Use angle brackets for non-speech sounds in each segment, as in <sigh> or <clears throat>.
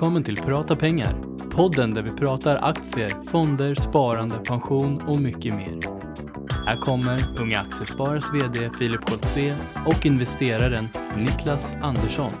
Välkommen till Prata pengar. Podden där vi pratar aktier, fonder, sparande, pension och mycket mer. Här kommer Unga Aktiesparares VD Filip Scholtze och investeraren Niklas Andersson.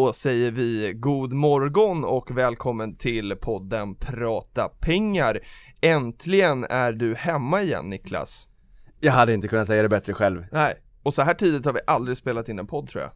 Då säger vi god morgon och välkommen till podden Prata pengar. Äntligen är du hemma igen Niklas. Jag hade inte kunnat säga det bättre själv. Nej, och så här tidigt har vi aldrig spelat in en podd tror jag.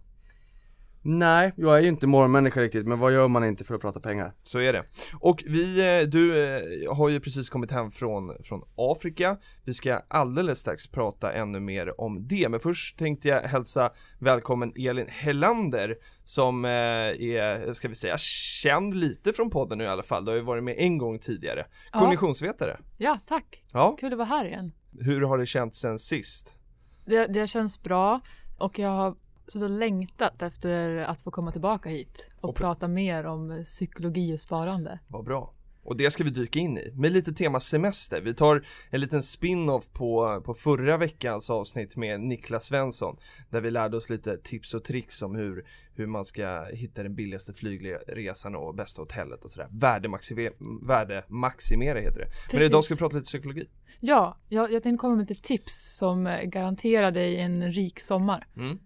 Nej, jag är ju inte morgonmänniska riktigt, men vad gör man inte för att prata pengar? Så är det. Och vi, eh, du eh, har ju precis kommit hem från, från Afrika. Vi ska alldeles strax prata ännu mer om det. Men först tänkte jag hälsa välkommen Elin Hellander som eh, är, ska vi säga, känd lite från podden nu i alla fall. Du har ju varit med en gång tidigare. Ja. Kognitionsvetare. Ja, tack. Ja, Kul att vara här igen. hur har det känts sen sist? Det, det känns bra och jag har så längtat efter att få komma tillbaka hit och, Och pr- prata mer om psykologi och sparande. Vad bra. Och det ska vi dyka in i, med lite tema semester. Vi tar en liten spin-off på, på förra veckans avsnitt med Niklas Svensson Där vi lärde oss lite tips och tricks om hur, hur man ska hitta den billigaste flygresan och bästa hotellet och sådär Värdemaximera, värdemaximera heter det Men Precis. idag ska vi prata lite psykologi Ja, jag, jag tänkte komma med lite tips som garanterar dig en rik sommar. mm.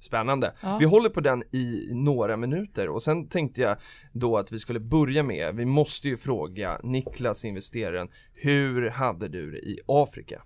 Spännande. Ja. Vi håller på den i några minuter och sen tänkte jag då att vi skulle börja med, vi måste ju fråga Niklas investeraren, hur hade du det i Afrika?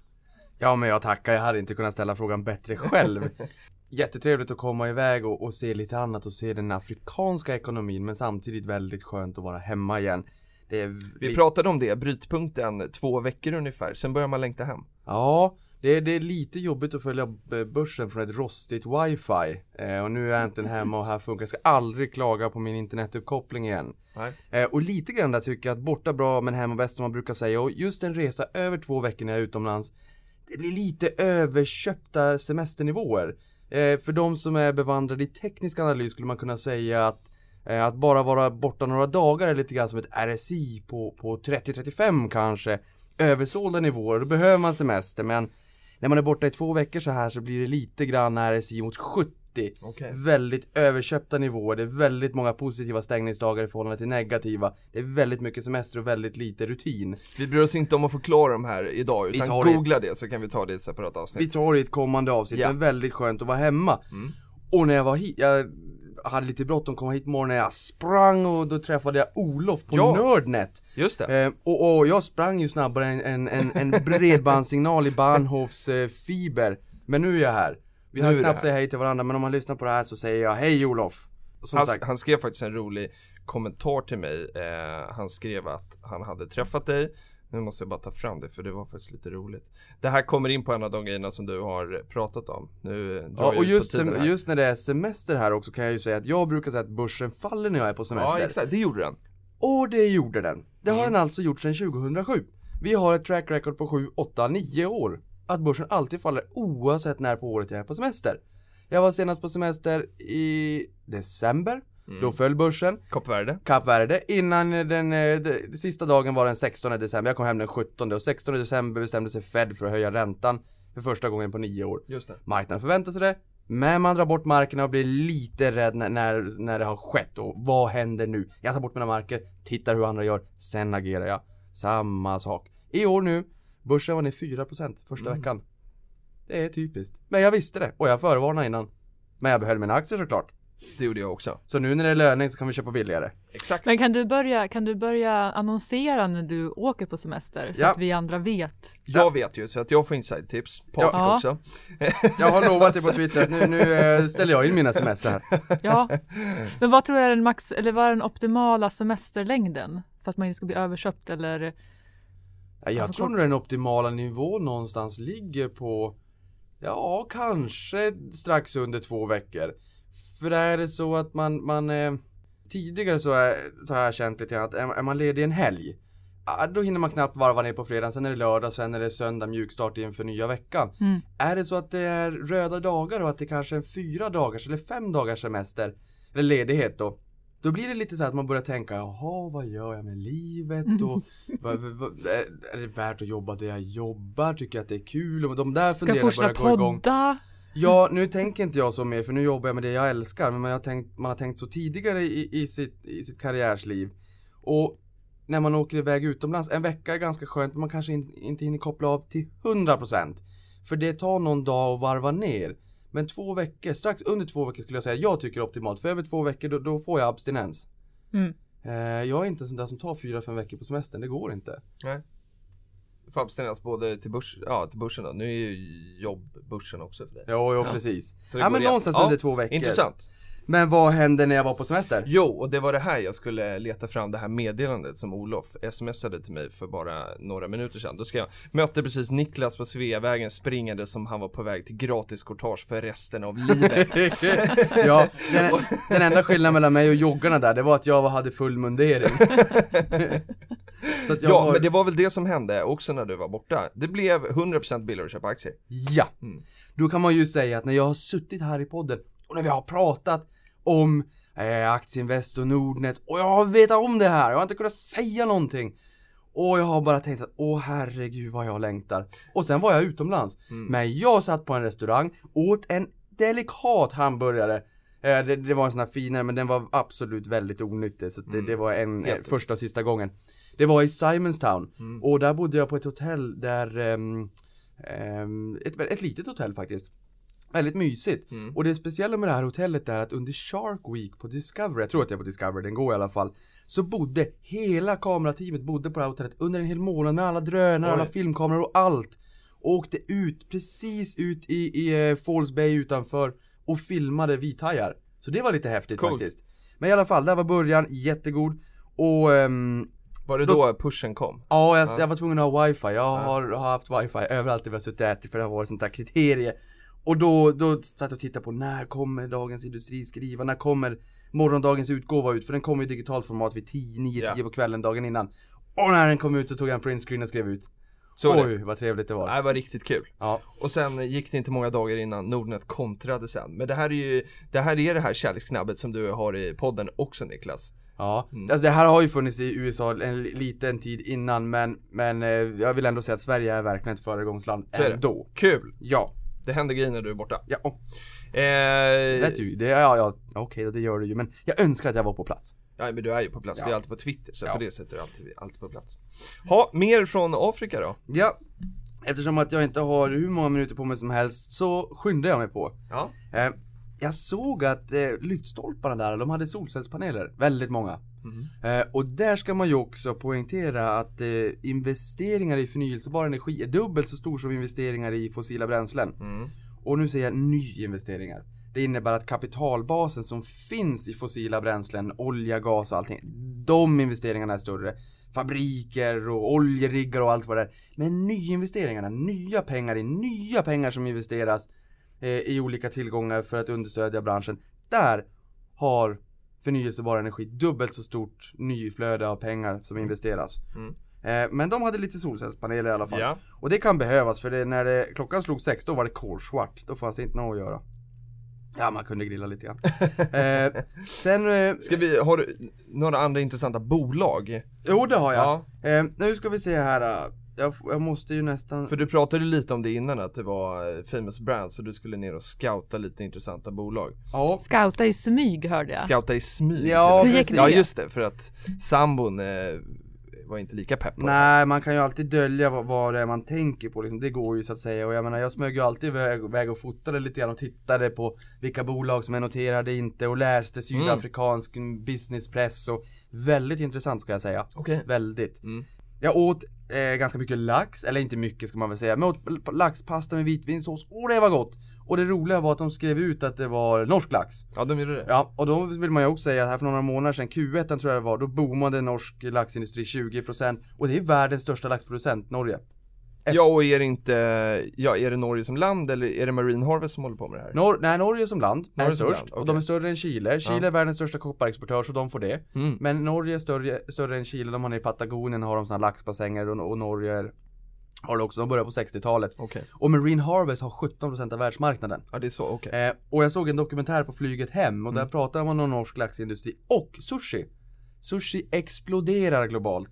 Ja, men jag tackar. Jag hade inte kunnat ställa frågan bättre själv. <laughs> Jättetrevligt att komma iväg och, och se lite annat och se den afrikanska ekonomin, men samtidigt väldigt skönt att vara hemma igen. Det är Vi pratade om det, brytpunkten, två veckor ungefär, sen börjar man längta hem. Ja, det är, det är lite jobbigt att följa börsen från ett rostigt wifi. Eh, och nu är jag inte <laughs> hemma och här funkar. Jag ska aldrig klaga på min internetuppkoppling igen. Eh, och lite grann där tycker jag att borta bra men hemma bäst som man brukar säga. Och just en resa över två veckor när jag är utomlands. Det blir lite överköpta semesternivåer. Eh, för de som är bevandrade i teknisk analys skulle man kunna säga att eh, att bara vara borta några dagar är lite grann som ett RSI på, på 30-35 kanske. Översålda nivåer, då behöver man semester men när man är borta i två veckor så här så blir det lite grann RSI mot 70 Okej. Väldigt överköpta nivåer, det är väldigt många positiva stängningsdagar i förhållande till negativa Det är väldigt mycket semester och väldigt lite rutin Vi bryr oss inte om att förklara de här idag, Vi utan tar det. googla det så kan vi ta det i ett separat Vi avsnitt. tar det i ett kommande avsnitt, Ja. men väldigt skönt att vara hemma Mm. Och när jag var hit, jag hade lite bråttom komma hit morgonen, jag sprang och då träffade jag Olof på Ja. Nördnet Just det. Eh, och, och jag sprang ju snabbare än en, en, en bredbandssignal i Bahnhofs eh, fiber. Men nu är jag här. Vi du knappt säga hej till varandra, men om man lyssnar på det här så säger jag hej Olof. Han, han skrev faktiskt en rolig kommentar till mig, eh, han skrev att han hade träffat dig nu måste jag bara ta fram det för det var faktiskt lite roligt Det här kommer in på en av de grejerna som du har pratat om Nu ja, och just, just när det är semester här också kan jag ju säga att jag brukar säga att börsen faller när jag är på semester. Ja exakt, det gjorde den Och det gjorde den. Det har Mm. den alltså gjort sedan 2007. Vi har ett track record på 7, 8, 9 år. Att börsen alltid faller oavsett när på året jag är på semester. Jag var senast på semester i december. Mm. Då föll börsen. Kap Verde Kap Verde innan den, eh, de, de sista dagen var den 16 december. Jag kom hem den 17 och 16 december bestämde sig Fed för att höja räntan för första gången på nio år. Just det Marknaden förväntar sig det. Men man drar bort markerna och blir lite rädd när, när, när det har skett och vad händer nu? Jag tar bort mina marker, tittar hur andra gör, sen agerar jag. Samma sak. I år nu, börsen var ner 4% första Mm. veckan. Det är typiskt. Men jag visste det och jag förvarnade innan. Men jag behöll mina aktier såklart. Det gjorde jag också Så nu när det är löning så kan vi köpa billigare. Exakt Men kan du börja, kan du börja annonsera när du åker på semester så Ja. att vi andra vet? Jag vet ju så att jag får inside tips, Patrik Ja. också <laughs> Jag har lovat dig på Twitter nu, nu eh, ställer jag in mina semester här. <laughs> Ja. Men vad tror du är den max, eller vad är den optimala semesterlängden? För att man inte ska bli överköpt eller? Ja, Ja, Jag för tror nog den optimala nivån någonstans ligger på Ja, kanske strax under två veckor. För är det så att man, man eh, Tidigare så, är, så har jag känt lite grann att är, är man ledig en helg Då hinner man knappt varva ner på fredagen, sen är det lördag, sen är det söndag mjukstart inför nya veckan. Mm. Är det så att det är röda dagar och att det kanske är en fyra dagars eller fem dagars semester eller ledighet då Då blir det lite så att man börjar tänka, jaha vad gör jag med livet och vad, vad, är, det värt att jobba där jag jobbar? Tycker jag att det är kul? Och de där Ska funderingarna börjar fortsätta gå igång. podda. Ja, nu tänker inte jag så mer för nu jobbar jag med det jag älskar men man har tänkt, man har tänkt så tidigare i, i, sitt, i sitt karriärsliv. Och när man åker iväg utomlands, en vecka är ganska skönt men man kanske in, inte hinner koppla av till 100% För det tar någon dag att varva ner. Men två veckor, strax under två veckor skulle jag säga jag tycker är optimalt. För över två veckor då, då får jag abstinens. Mm. Eh, jag är inte en sån där som tar fyra, fem veckor på semestern, det går inte. Nej. Får abstinens både till, börs, ja, till börsen då. Nu är ju jobbbörsen också för dig. Jo, jo Ja. precis. Så Ja men igen. någonstans Ja, under två veckor. Intressant. Men vad hände när jag var på semester? Jo, och det var det här jag skulle leta fram det här meddelandet som Olof smsade till mig för bara några minuter sedan. Då ska jag mötte precis Niklas på Sveavägen springande som han var på väg till gratis courtage för resten av livet. <laughs> <laughs> ja, den, den enda skillnaden mellan mig och joggarna där, det var att jag hade full mundering. <laughs> Ja, har... men det var väl det som hände också när du var borta. Det blev 100% billigare att köpa aktier. Ja! Mm. Då kan man ju säga att när jag har suttit här i podden och när vi har pratat om eh, Aktieinvest och Nordnet och jag har vetat om det här, jag har inte kunnat säga någonting. Och jag har bara tänkt att åh herregud vad jag längtar. Och sen var jag utomlands. Mm. Men jag satt på en restaurang, åt en delikat hamburgare. Eh, det, det var en sån här finare men den var absolut väldigt onyttig så det, Mm. det var en, eh, första och sista gången. Det var i Simonstown Mm. och där bodde jag på ett hotell där ehm, ehm, ett, ett litet hotell faktiskt. Väldigt mysigt. Mm. Och det speciella med det här hotellet är att under Shark Week på Discovery, jag tror att det är på Discovery, den går i alla fall. Så bodde hela kamerateamet bodde på det här hotellet under en hel månad med alla drönare, Oj. alla filmkameror och allt. Och åkte ut, precis ut i, i eh, Falls Bay utanför och filmade vithajar. Så det var lite häftigt Coolt. faktiskt. Men i alla fall, där var början, jättegod. Och ehm, Var det Då- då pushen kom? Ja, jag, Ja. jag var tvungen att ha wifi. Jag Ja. har, har haft wifi överallt där vi har suttit och ätit för det har varit sånt där kriterie. Och då, då satt jag och tittade på när kommer Dagens Industri skriva, när kommer morgondagens utgåva ut? För den kommer i digitalt format vid 10, 9, 10 Ja. på kvällen dagen innan. Och när den kom ut så tog jag en printscreen och skrev ut. Så Oj, vad trevligt det var. Det var riktigt kul. Ja. Och sen gick det inte många dagar innan Nordnet kontrade sen. Men det här är ju, det här är det här kärleksknabbet som du har i podden också Niklas. Ja, Mm. alltså det här har ju funnits i USA en li- liten tid innan men, men eh, jag vill ändå säga att Sverige är verkligen ett föregångsland Så ändå. Kul! Ja, Det händer grejer när du är borta. ja, Eh, vet du, det, ja, ja, okej det gör det ju men jag önskar att jag var på plats. ja men du är ju på plats, Ja. du är alltid på Twitter så Ja. på det sättet är du alltid, alltid på plats. Ha, mer från Afrika då? Ja, eftersom att jag inte har hur många minuter på mig som helst så skyndar jag mig på. Ja. Eh, jag såg att eh, lyktstolparna där, de hade solcellspaneler, väldigt många. Mhm. Eh, och där ska man ju också poängtera att eh, investeringar i förnyelsebar energi är dubbelt så stor som investeringar i fossila bränslen. Mm. Och nu säger jag nyinvesteringar. Det innebär att kapitalbasen som finns i fossila bränslen, olja, gas och allting, de investeringarna är större. Fabriker och oljeriggar och allt vad det är. Men nyinvesteringarna, nya pengar i nya pengar som investeras i olika tillgångar för att understödja branschen. Där har förnyelsebar energi dubbelt så stort nyflöde av pengar som investeras. Mm. Eh, men de hade lite solcellspaneler i alla fall. Ja. Och det kan behövas för det, när det, klockan slog sex då var det kolsvart. Då fanns det inte något att göra. Ja, man kunde grilla lite grann. <laughs> eh, sen... Eh, Ska vi, har du några andra intressanta bolag? Jo, det har jag. Ja. Eh, nu ska vi se här. Jag, jag måste ju nästan... För du pratade lite om det innan att det var eh, famous brands så du skulle ner och scouta lite intressanta bolag. Ja. Scouta i smyg hörde jag. Scouta i smyg. Ja, Hur gick precis. det? Ja just det, för att sambon eh, var inte lika pepp. Nej, man kan ju alltid dölja vad, vad det är man tänker på liksom. Det går ju så att säga. Och jag menar, jag smög ju alltid iväg, iväg och fotade lite grann och tittade på vilka bolag som är noterade inte och läste sydafrikansk businesspress och väldigt intressant ska jag säga. Okej. Väldigt. Mm. Jag åt eh, ganska mycket lax, eller inte mycket ska man väl säga, men jag åt laxpasta med vitvinsås, och det var gott! Och det roliga var att de skrev ut att det var norsk lax. Ja de gjorde det. Ja, och då vill man ju också säga att här för några månader sedan, Q1 tror jag det var, då boomade norsk laxindustri 20% och det är världens största laxproducent, Norge. Ja och är det inte, ja är det Norge som land eller är det Marine Harvest som håller på med det här? Nor nej, Norge som land är Norge som störst, land, och okej. de är större än Chile. Chile Ja. är världens största kopparexportör så de får det. Mm. Men Norge är större, större än Chile, de har nere i Patagonien har de såna laxbassänger och, och Norge är Har det också, de började på 60-talet. Okej. Och Marine Harvest har 17% av världsmarknaden. Ja det är så, okej. Eh, och jag såg en dokumentär på flyget hem och där pratar man om norsk laxindustri och sushi. Sushi exploderar globalt.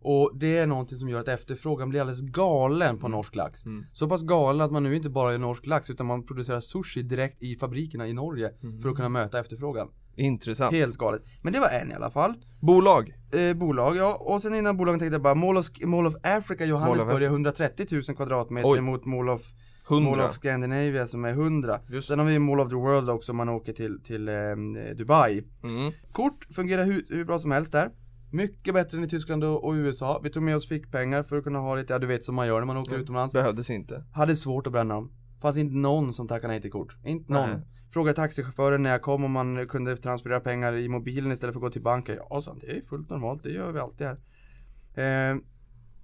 Och det är någonting som gör att efterfrågan blir alldeles galen på norsk lax. Så pass galen att man nu inte bara gör norsk lax utan man producerar sushi direkt i fabrikerna i Norge för att kunna möta efterfrågan. Intressant. Helt galet. Men det var en i alla fall. Bolag. Eh, bolag, ja. Och sen innan bolagen tänkte jag bara Mall of, Mall of Africa Johannesburg är 130 000 kvadratmeter Oj. mot Mall of 100. Mall of Scandinavia som är 100. Just. Sen har vi Mall of the World också om man åker till, till eh, Dubai. Mm. Kort fungerar hur, hur bra som helst där. Mycket bättre än i Tyskland och, USA. Vi tog med oss fickpengar för att kunna ha lite, ja du vet som man gör när man åker utomlands. Behövdes inte. Hade svårt att bränna dem. Fanns inte någon som tackade nej till kort. Inte någon. Nej. Frågade taxichauffören när jag kom om man kunde transferera pengar i mobilen istället för att gå till banken. Ja, han, det är fullt normalt, det gör vi alltid här. Eh,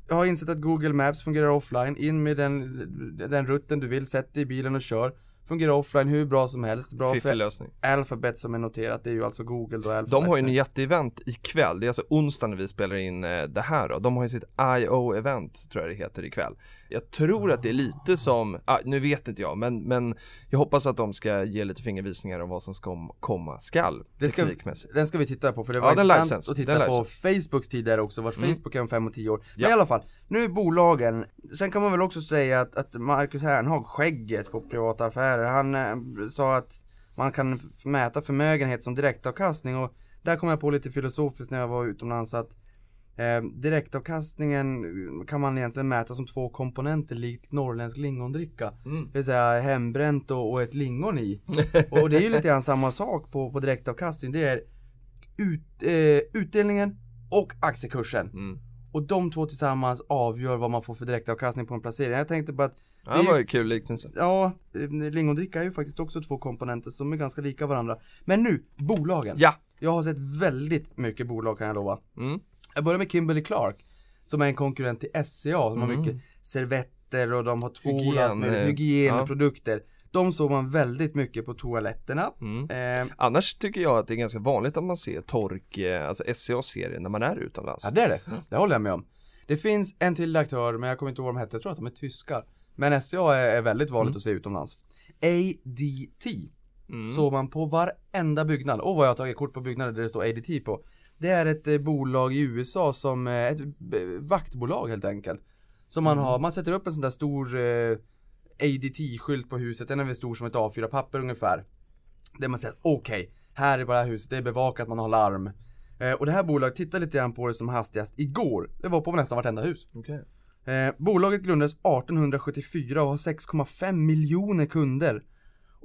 jag har insett att Google Maps fungerar offline. In med den, den rutten du vill, sätt dig i bilen och kör. Fungerar offline hur bra som helst. Bra Fiffig för lösning. Alphabet som är noterat, det är ju alltså Google då. Alphabet. De har ju en jätteevent ikväll, det är alltså onsdag när vi spelar in eh, det här då. De har ju sitt IO-event, tror jag det heter ikväll. Jag tror att det är lite som, ah, nu vet inte jag, men, men jag hoppas att de ska ge lite fingervisningar om vad som ska om- komma skall, Det ska-. Den ska vi titta på för det Ja, var den intressant att titta på. Facebooks tidigare också, vart Mm. Facebook är om 5 och 10 år. Men Ja. i alla fall, nu är bolagen, sen kan man väl också säga att, att Marcus Hernhag, skägget på privata affärer, han eh, sa att man kan mäta förmögenhet som direktavkastning och där kom jag på lite filosofiskt när jag var utomlands att eh, direktavkastningen kan man egentligen mäta som två komponenter likt norrländsk lingondricka. Mm. Det vill säga hembränt och, och ett lingon i. <laughs> Och det är ju lite grann samma sak på, på direktavkastning. Det är ut, eh, utdelningen och aktiekursen. Mm. Och de två tillsammans avgör vad man får för direktavkastning på en placering. Jag tänkte på att Ja, är det var ju kul liknelse. Ja, eh, lingondricka är ju faktiskt också två komponenter som är ganska lika varandra. Men nu, bolagen. Ja! Jag har sett väldigt mycket bolag kan jag lova. Mm. Jag börjar med Kimberly Clark. Som är en konkurrent till SCA som har Mm. mycket servetter och de har tvål Hygien, eh, Hygienprodukter. De såg man väldigt mycket på toaletterna. Mm. Eh, Annars tycker jag att det är ganska vanligt att man ser tork, eh, alltså SCA-serien när man är utomlands. ja det är det. Det håller jag med om. Det finns en till aktör, men jag kommer inte ihåg vad de hette. Jag tror att de är tyskar. Men SCA är, är väldigt vanligt Mm. att se utomlands. ADT Mm. såg man på varenda byggnad. Och vad jag har tagit kort på byggnader där det står ADT på. Det är ett eh, bolag i USA som, eh, ett vaktbolag helt enkelt. Som man Mm. har, man sätter upp en sån där stor eh, ADT-skylt på huset, den är väl stor som ett A4-papper ungefär. Där man säger okej, här är bara huset, det är bevakat, man har larm. Eh, och det här bolaget, titta lite grann på det som hastigast igår. Det var på nästan vartenda hus. Eh, bolaget grundades 1874 och har 6,5 miljoner kunder.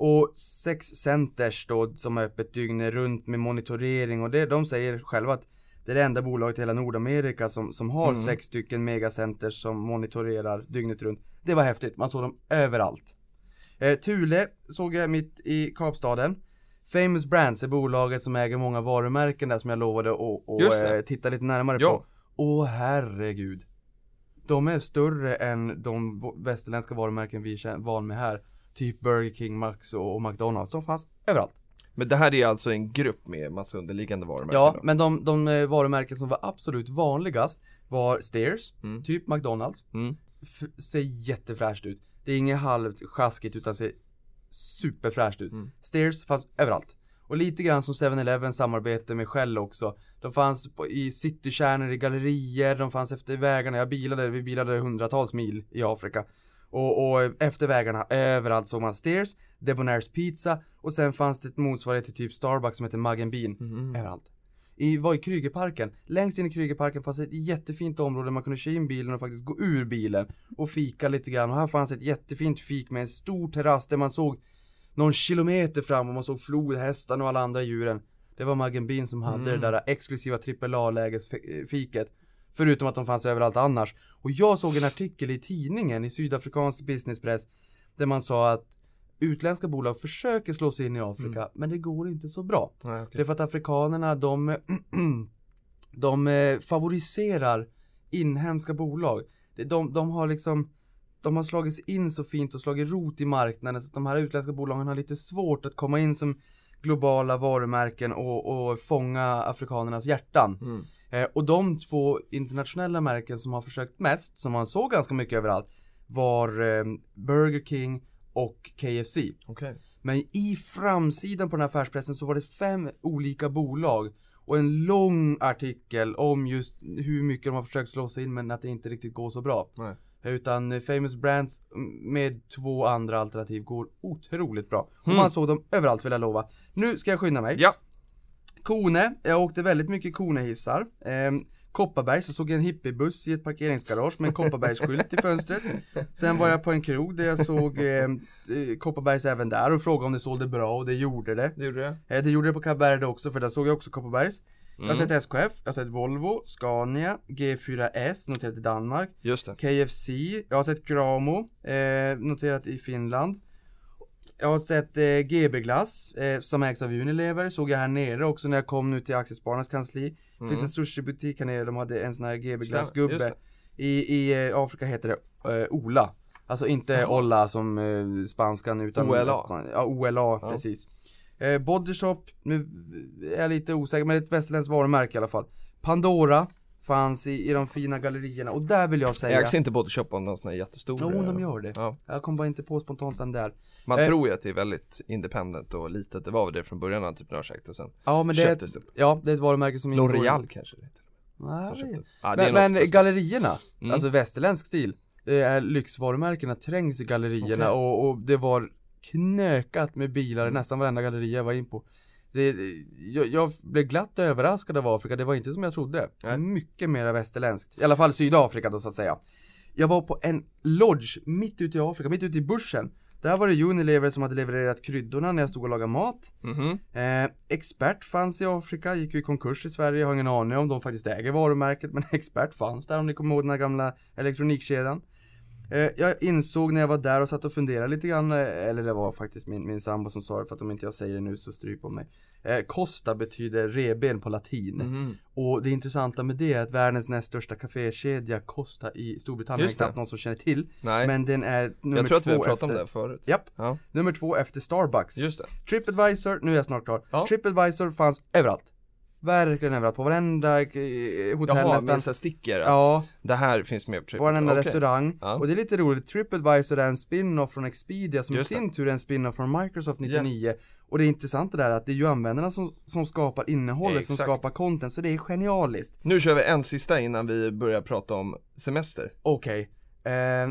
Och sex centers då som är öppet dygnet runt med monitorering och det, de säger själva att det är det enda bolaget i hela Nordamerika som, som har Mm. sex stycken megacenters som monitorerar dygnet runt. Det var häftigt, man såg dem överallt. Eh, Thule såg jag mitt i Kapstaden. Famous Brands är bolaget som äger många varumärken där som jag lovade att och, eh, titta lite närmare Ja. på. Åh herregud. De är större än de västerländska varumärken vi är van med här. Typ Burger King, Max och, McDonalds. De fanns överallt. Men det här är alltså en grupp med massa underliggande varumärken Ja, då? men de, de eh, varumärken som var absolut vanligast var Stairs, Mm. typ McDonalds. Mm. F- ser jättefräscht ut. Det är inget halvsjaskigt utan ser superfräscht ut. Mm. Stairs fanns överallt. Och lite grann som 7-Eleven samarbete med Shell också. De fanns i citykärnor, i gallerier, de fanns efter vägarna. Jag bilade, vi bilade hundratals mil i Afrika. Och, och efter vägarna, överallt såg man Stairs, Debonaires Pizza och sen fanns det ett motsvarighet till typ Starbucks som heter Mug and Bean. Mhm. Överallt. I, var i Krygerparken. Längst in i Krygerparken fanns ett jättefint område där man kunde köra in bilen och faktiskt gå ur bilen och fika lite grann. Och här fanns ett jättefint fik med en stor terrass där man såg någon kilometer fram och man såg flodhästarna och alla andra djuren. Det var Muggen Bean som hade Mm. det där exklusiva AAA-lägesfiket. Förutom att de fanns överallt annars. Och jag såg en artikel i tidningen, i sydafrikansk businesspress, där man sa att utländska bolag försöker slå sig in i Afrika, men det går inte så bra. Nej, Det okej. är för att afrikanerna, de, <clears throat> de eh, favoriserar inhemska bolag. Det- De, de har liksom, de har slagit sig in så fint och slagit rot i marknaden så att de här utländska bolagen har lite svårt att komma in som globala varumärken och, och fånga afrikanernas hjärtan. Mm. Eh, och de två internationella märken som har försökt mest, som man såg ganska mycket överallt, var eh, Burger King och KFC. Okej. Men i framsidan på den här affärspressen så var det fem olika bolag och en lång artikel om just hur mycket de har försökt slå sig in men att det inte riktigt går så bra. Nej. Utan eh, Famous Brands med två andra alternativ går otroligt bra. Och Mm. man såg dem överallt vill jag lova. Nu ska jag skynda mig. Ja. Kone, jag åkte väldigt mycket Kone-hissar. Ehm, Kopparberg så såg jag en hippiebuss i ett parkeringsgarage med en Kopparbergsskylt i fönstret. Sen var jag på en krog där jag såg eh, eh, Kopparbergs även där och frågade om det sålde bra och det gjorde det. Det gjorde det? Eh, det gjorde det på Cabaret också för där såg jag också Kopparbergs. Jag har Mm. sett SKF, jag har sett Volvo, Scania, G4S noterat i Danmark, Just det. KFC, jag har sett Gramo eh, noterat i Finland. Jag har sett eh, GB Glass eh, som ägs av Unilever, såg jag här nere också när jag kom nu till Aktiespararnas kansli. Det finns en sushibutik här nere, de hade en sån här GB Glass gubbe. I, i eh, Afrika heter det eh, Ola. Alltså inte. Olla som eh, spanskan utan OLA. Ja, OLA, Ja. precis. Eh, Bodyshop, nu är jag lite osäker men det är ett västerländskt varumärke i alla fall. Pandora fanns i, i de fina gallerierna och där vill jag säga Ägs inte Body Shop av någon sån här jättestor? Jo, de gör det. Ja. Jag kom bara inte på spontant vem det är. Man Eh. tror ju att det är väldigt independent och litet, det var väl det från början entreprenörsakt och sen Ja men det köptes det upp. ja, det är ett varumärke som L'Oreal kanske det heter. Nej, är Men, men gallerierna, Mm. alltså västerländsk stil det är Lyxvarumärkena trängs i gallerierna Okej. och, och det var knökat med bilar i nästan varenda galleria jag var in på. Det, jag, jag blev glatt överraskad av Afrika, det var inte som jag trodde. Nej. Mycket mer västerländskt, i alla fall Sydafrika då så att säga. Jag var på en lodge mitt ute i Afrika, mitt ute i bushen. Där var det Unilever som hade levererat kryddorna när jag stod och lagade mat. Mhm. Eh, expert fanns i Afrika, gick ju i konkurs i Sverige, jag har ingen aning om de faktiskt äger varumärket men <laughs> Expert fanns där om ni kommer ihåg den här gamla elektronikkedjan. Eh, jag insåg när jag var där och satt och funderade lite grann, eh, eller det var faktiskt min, min sambo som sa det för att om inte jag säger det nu så stryk på mig. Eh, Costa betyder reben på latin. Mhm. Och det intressanta med det är att världens näst största kafékedja Costa i Storbritannien Just är det. knappt någon som känner till. Nej, Men den är nummer jag tror att vi har pratat efter, om det förut. Japp, Ja, nummer två efter Starbucks. just det. Tripadvisor, nu är jag snart klar. Ja. Tripadvisor fanns överallt. Verkligen överallt, på varenda eh, hotell Jaha, nästan. här sticker att Ja, det här finns med på Triple. på varenda Okej. restaurang. Ja. Och det är lite roligt, Tripadvisor är en spin-off från Expedia som Just i det. sin tur är en spin-off från Microsoft 99. Och det intressanta där är att det är ju användarna som, som skapar innehållet, som skapar content, så det är genialiskt. Nu kör vi en sista innan vi börjar prata om semester. Okej, eh,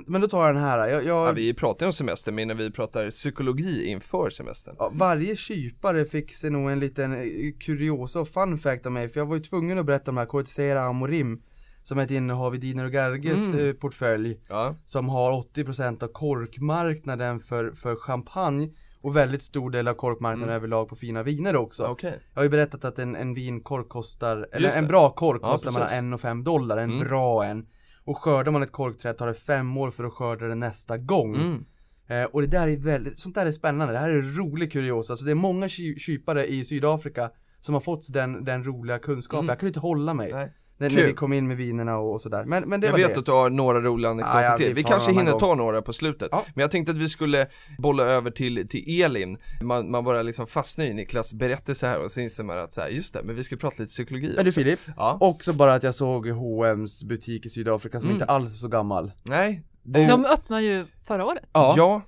men då tar jag den här. Jag, jag, Ja, vi pratar ju om semester, men när vi pratar psykologi inför semestern. Ja, varje kypare fick sig nog en liten eh, kuriosa och fun fact av mig för jag var ju tvungen att berätta om det här Cortesera Amorim Som är ett innehav i Diner och Garges Mm. eh, portfölj Ja, Som har 80% av korkmarknaden för, för champagne Och väldigt stor del av korkmarknaden Mm. överlag på fina viner också okej. Jag har ju berättat att en, en vinkork kostar, eller en bra kork Ja, kostar precis. mellan en och fem dollar, en Mm. bra en Och skördar man ett korkträd tar det fem år för att skörda det nästa gång Mm. Eh, och det där är väldigt, sånt där är spännande, det här är rolig kuriosa, så det är många ky- kypare i Sydafrika som har fått den, den roliga kunskapen, Mm. jag kunde inte hålla mig Nej. När, när vi kom in med vinerna och, och sådär, men, men det Jag var vet det. att du har några roliga anekdoter Ja, ja, vi till, vi tar kanske hinner annan ta några på slutet. Ja. Men jag tänkte att vi skulle bolla över till, till Elin. Man, man bara liksom fastnar i Niklas berättelse här och så inser man att så här, just det, men vi ska prata lite psykologi Är du Filip? Ja, Också bara att jag såg H&M's butik i Sydafrika som Mm. inte alls är så gammal. Nej, det, De öppnade ju förra året. ja.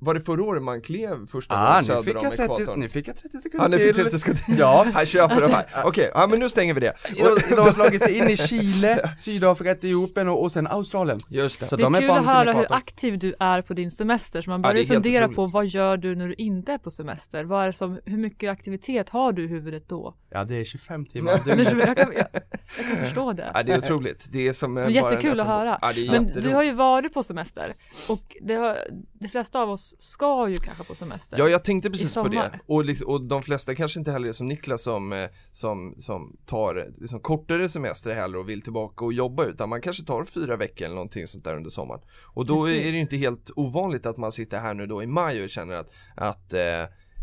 Var det förra året man klev första Ah, gången söder fick, om jag 30, ekvatorn? nu fick jag 30 sekunder Ja, nu fick till. 30 sekunder. Ja, Han köper de här, <laughs> okej, ja men nu stänger vi det. De, de har slagit sig in i Chile, <laughs> Sydafrika, Etiopien och, och sen Australien. Just det. Så Det är de är kul att höra hur aktiv du är på din semester, så man Ja, börjar helt fundera på vad gör du när du inte är på semester? Vad är som, hur mycket aktivitet har du i huvudet då? Ja det är 25 timmar Men jag, kan, jag, jag kan <laughs> förstå det. Ja det är otroligt, det är som eh, Men jättekul att höra. Ja Men du har ju varit på semester och det har, de flesta av oss ska ju kanske på semester. Ja jag tänkte precis på det, och, liksom, och de flesta kanske inte heller är som Niklas som, eh, som, som tar liksom, kortare semester heller och vill tillbaka och jobba utan man kanske tar fyra veckor eller någonting sånt där under sommaren Och då Precis. är det ju inte helt ovanligt att man sitter här nu då i maj och känner att, att eh,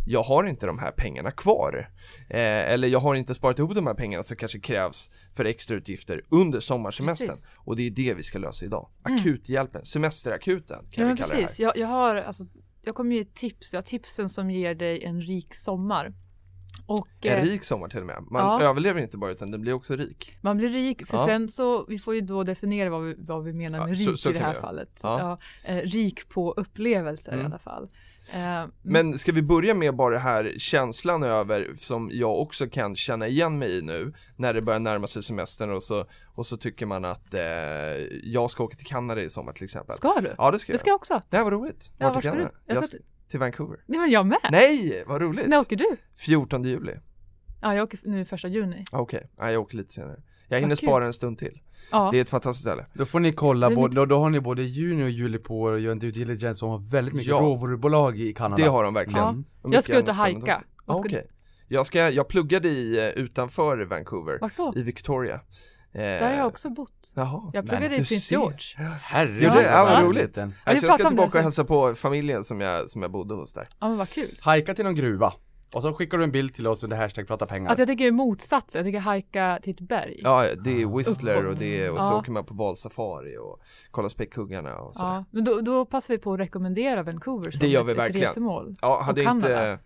jag har inte de här pengarna kvar eh, Eller jag har inte sparat ihop de här pengarna som kanske krävs för extrautgifter under sommarsemestern Precis. Och det är det vi ska lösa idag Mm. Akuthjälpen, semesterakuten kan Ja vi kalla det här precis, jag, jag har alltså, jag kommer ge tips, jag har tipsen som ger dig en rik sommar. Och En eh, rik sommar till och med. Man Ja. överlever inte bara utan den blir också rik. man blir rik, för Ja. sen så, vi får ju då definiera vad vi, vad vi menar Ja, med så- rik så i det här fallet. Ja. Ja. eh, rik på upplevelser i Mm. alla fall. Eh, Men ska vi börja med bara det här känslan över som jag också kan känna igen mig i nu när det börjar närma sig semestern och så, och så tycker man att eh, jag ska åka till Kanada i sommar till exempel. Ska du? Ja det ska Det jag. ska jag också. Nej vad roligt. Ja, Vart till ska du? Kanada? Jag Jag ska till Vancouver. Nej men jag med. Nej, vad roligt! När åker du? 14 juli. Ja, jag åker nu första juni. Okej, Nej, jag åker lite senare. Jag hinner kul. spara en stund till. Ja. Det är ett fantastiskt ställe. Då får ni kolla, både, då, då har ni både juni och juli på er och göra en due diligence och har väldigt mycket Ja. råvarubolag i Kanada. Det har de verkligen. Ja. Jag ska ut och hajka. Ah. Jag ska, jag pluggade i, eh, utanför Vancouver, Vart då? i Victoria. Eh, Där har jag också bott. Jaha. Jag pluggade Men i Prins ser. George. Herregud? Ja, vad roligt. Liten. Nej, vi så jag ska tillbaka och hälsa på familjen som jag, som jag bodde hos där. Ja men vad kul. Hajka till någon gruva. Och så skickar du en bild till oss under hashtag prata pengar. Alltså jag tycker motsatsen, jag tycker hajka till ett berg. Ja, det är Whistler Uppåt. och, det är, och så Ja. åker man på valsafari och kollar späckhuggarna och sådär. Ja, men då, då passar vi på att rekommendera Vancouver som Det gör vi ett verkligen. resemål. Ja, hade inte, Kanada.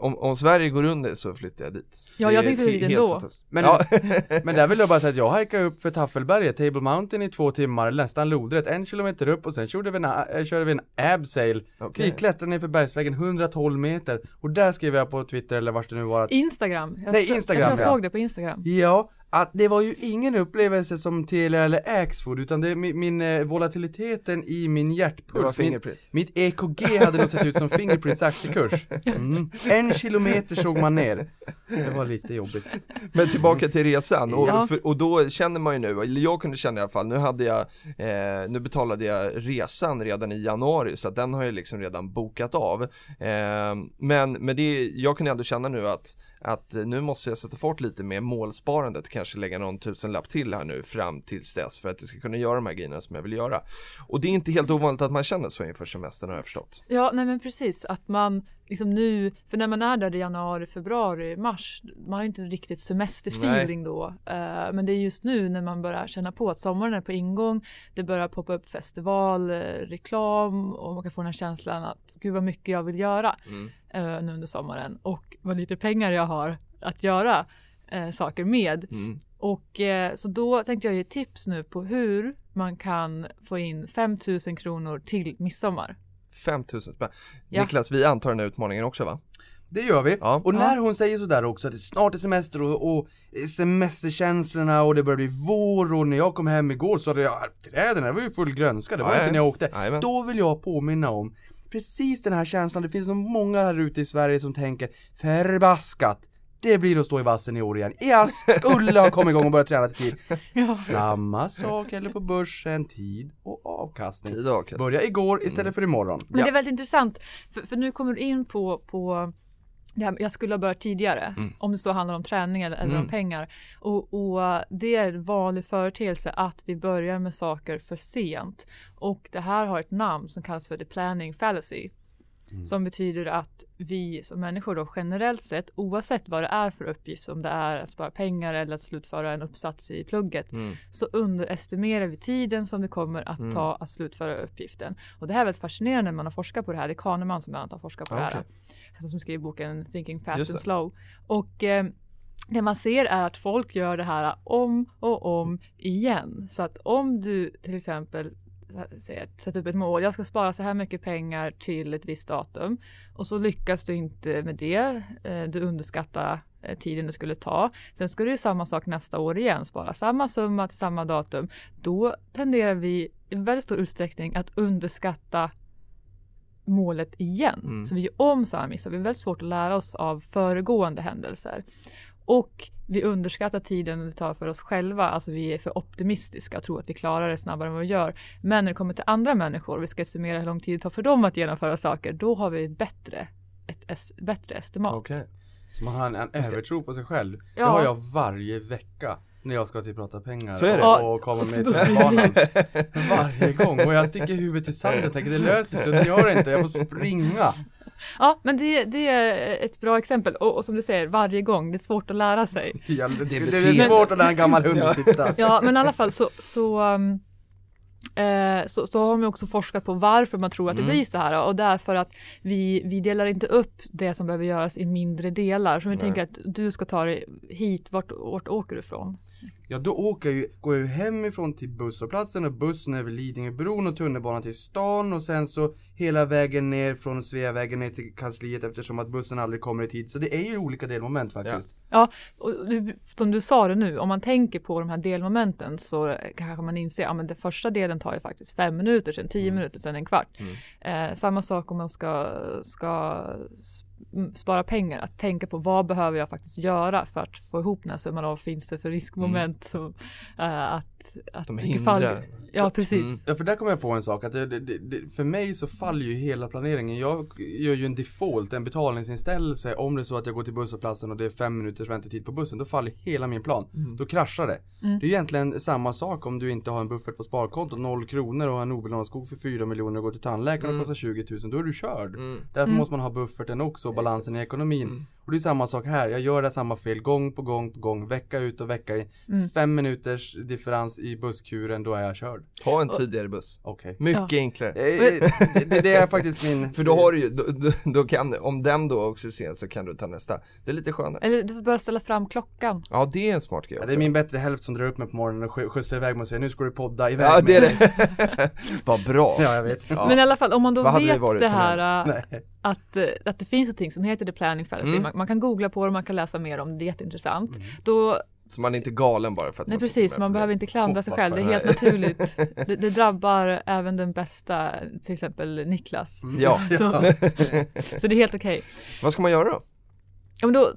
Om, om Sverige går under så flyttar jag dit. Ja, jag tänkte dit ändå. Men- ja. <laughs> Men där vill jag bara säga att jag hajkade upp för Taffelberget, Table Mountain i två timmar, nästan lodrätt, en kilometer upp och sen körde vi en, äh, körde vi en abseil. Okej. Vi klättrade ner för bergsvägen 112 meter och där skrev jag på Twitter eller vart det nu var att Instagram. Jag, Nej, Instagram, Jag, jag ja. såg det på Instagram. Ja, att det var ju ingen upplevelse som Telia eller Axfood utan det, min, min eh, volatiliteten i min hjärtpuls, min, mitt EKG hade nog sett ut som Fingerprints aktiekurs. Mm. En kilometer såg man ner. Det var lite jobbigt. Men tillbaka till resan och, Ja. för, och då känner man ju nu, eller jag kunde känna i alla fall, nu hade jag, eh, nu betalade jag resan redan i januari så att den har jag liksom redan bokat av. Eh, men, men det, jag kan ändå känna nu att, att nu måste jag sätta fart lite med målsparandet, kanske lägga någon tusenlapp till här nu fram tills dess för att jag ska kunna göra de här grejerna som jag vill göra. Och det är inte helt ovanligt att man känner så inför semestern har jag förstått. Ja, nej men precis att man liksom nu, för när man är där i januari, februari, mars, man har ju inte riktigt semesterfeeling då. Eh, men det är just nu när man börjar känna på att sommaren är på ingång, det börjar poppa upp festival, eh, reklam och man kan få den här känslan att gud vad mycket jag vill göra Mm. Eh, nu under sommaren och vad lite pengar jag har att göra eh, saker med. Mm. Och eh, så då tänkte jag ge tips nu på hur man kan få in 5000 kronor till midsommar. 5000 spänn. Ja. Niklas, vi antar den här utmaningen också va? Det gör vi. Ja. Och när hon säger sådär också att det snart är semester och, och semesterkänslorna och det börjar bli vår och när jag kom hem igår så hade jag, träden det var ju full grönska, det var Ja, inte när jag åkte. Jajamän. Då vill jag påminna om precis den här känslan, det finns nog många här ute i Sverige som tänker förbaskat det blir att stå i vassen i år igen. Jag skulle ha kommit igång och börjat träna till tid. <laughs> Samma sak gäller på börsen, tid och avkastning. Tid och avkastning. Börja igår istället för imorgon. Men det är väldigt intressant, för, för nu kommer du in på, på här, jag skulle ha börjat tidigare, om det så handlar om träning eller, eller om Mm. pengar. Och, och det är en vanlig företeelse att vi börjar med saker för sent. Och det här har ett namn som kallas för the planning fallacy. Som betyder att vi som människor då generellt sett, oavsett vad det är för uppgift, om det är att spara pengar eller att slutföra en uppsats i plugget, Mm. så underestimerar vi tiden som det kommer att Mm. ta att slutföra uppgiften. Och det här är väldigt fascinerande när man har forskat på det här. Det är Kahneman som bland annat har forskat på det Okej. här. Som skriver boken Thinking Fast Just and det. Slow. Och eh, det man ser är att folk gör det här om och om igen. Så att om du till exempel sätter upp ett mål, jag ska spara så här mycket pengar till ett visst datum och så lyckas du inte med det, eh, du underskattar eh, tiden det skulle ta. Sen ska du ju samma sak nästa år igen, spara samma summa till samma datum. Då tenderar vi i väldigt stor utsträckning att underskatta målet igen. Mm. Så vi gör om samma missar. Vi är väldigt svårt att lära oss av föregående händelser. Och vi underskattar tiden det tar för oss själva, alltså vi är för optimistiska och tror att vi klarar det snabbare än vad vi gör. Men när det kommer till andra människor, vi ska estimera hur lång tid det tar för dem att genomföra saker, då har vi ett bättre, ett es, bättre estimat. Okej. Så man har en, en övertro på sig själv. Det Ja. har jag varje vecka när jag ska till prata pengar Så är det. och, och komma med <laughs> till banan. Varje gång och jag sticker huvudet i sanden och tänker det löser sig och det gör det inte, jag får springa. Ja, men det, det är ett bra exempel och, och som du säger, varje gång, det är svårt att lära sig. <laughs> Ja, det, det, det är svårt att lära en gammal hund att sitta. Ja, men i alla fall så, så Eh, så, så har man också forskat på varför man tror att det Mm. blir så här och därför att vi, vi delar inte upp det som behöver göras i mindre delar. Så vi Nej. tänker att du ska ta dig hit, vart, vart åker du ifrån? Ja då åker jag ju, går jag ju hemifrån till busshållplatsen och bussen över Lidingöbron och tunnelbanan till stan och sen så hela vägen ner från Sveavägen ner till kansliet eftersom att bussen aldrig kommer i tid. Så det är ju olika delmoment faktiskt. Ja, och du, som du sa det nu, om man tänker på de här delmomenten så kanske man inser att ja, det första delen tar ju faktiskt fem minuter, sen tio minuter, sen en kvart. Eh, samma sak om man ska, ska spara pengar, att tänka på vad behöver jag faktiskt göra för att få ihop den här summan, vad finns det för riskmoment som eh, att, att De ifall- hindrar. Ja, precis. Mm. Ja för där kom jag på en sak att det, det, det, för mig så faller ju hela planeringen. Jag gör ju en default, en betalningsinställelse om det är så att jag går till busshållplatsen och det är fem minuters väntetid på bussen. Då faller hela min plan. Då kraschar det. Mm. Det är egentligen samma sak om du inte har en buffert på sparkontot, noll kronor och har en obelånad skog för 4 miljoner och går till tandläkaren och Mm. kostar 20 000. Då är du körd. Mm. Därför Mm. måste man ha bufferten också och balansen i ekonomin. Och det är samma sak här. Jag gör det samma fel gång på gång på gång, vecka ut och vecka in. Mm. Fem minuters differens i busskuren, då är jag körd. Ta en tidigare buss. Okej. Mycket enklare. Eh, det, det, det är faktiskt min... <laughs> För då har du ju, då, då, då kan, om den då också är sen så kan du ta nästa. Det är lite skönare. Eller du får bara ställa fram klockan. Ja det är en smart grej Ja, det är min bättre hälft som drar upp mig på morgonen och skj- skjutsar iväg mig och säger nu ska du podda iväg Ja det är mig." det. <laughs> Vad bra. Ja, jag vet. Ja. Men i alla fall om man då Vad vet det här äh, Nej. Att, eh, att det finns någonting som heter The Planning Fallacy. Mm. Man, man kan googla på det, man kan läsa mer om det, det är jätteintressant. Mm. Då, Så man är inte galen bara för att nej man precis, man behöver inte klandra sig själv, det är helt naturligt. <laughs> Det, det drabbar även den bästa, till exempel Niklas. Mm. Ja. <laughs> Så, så det är helt okej. Vad ska man göra då? Ja, men då,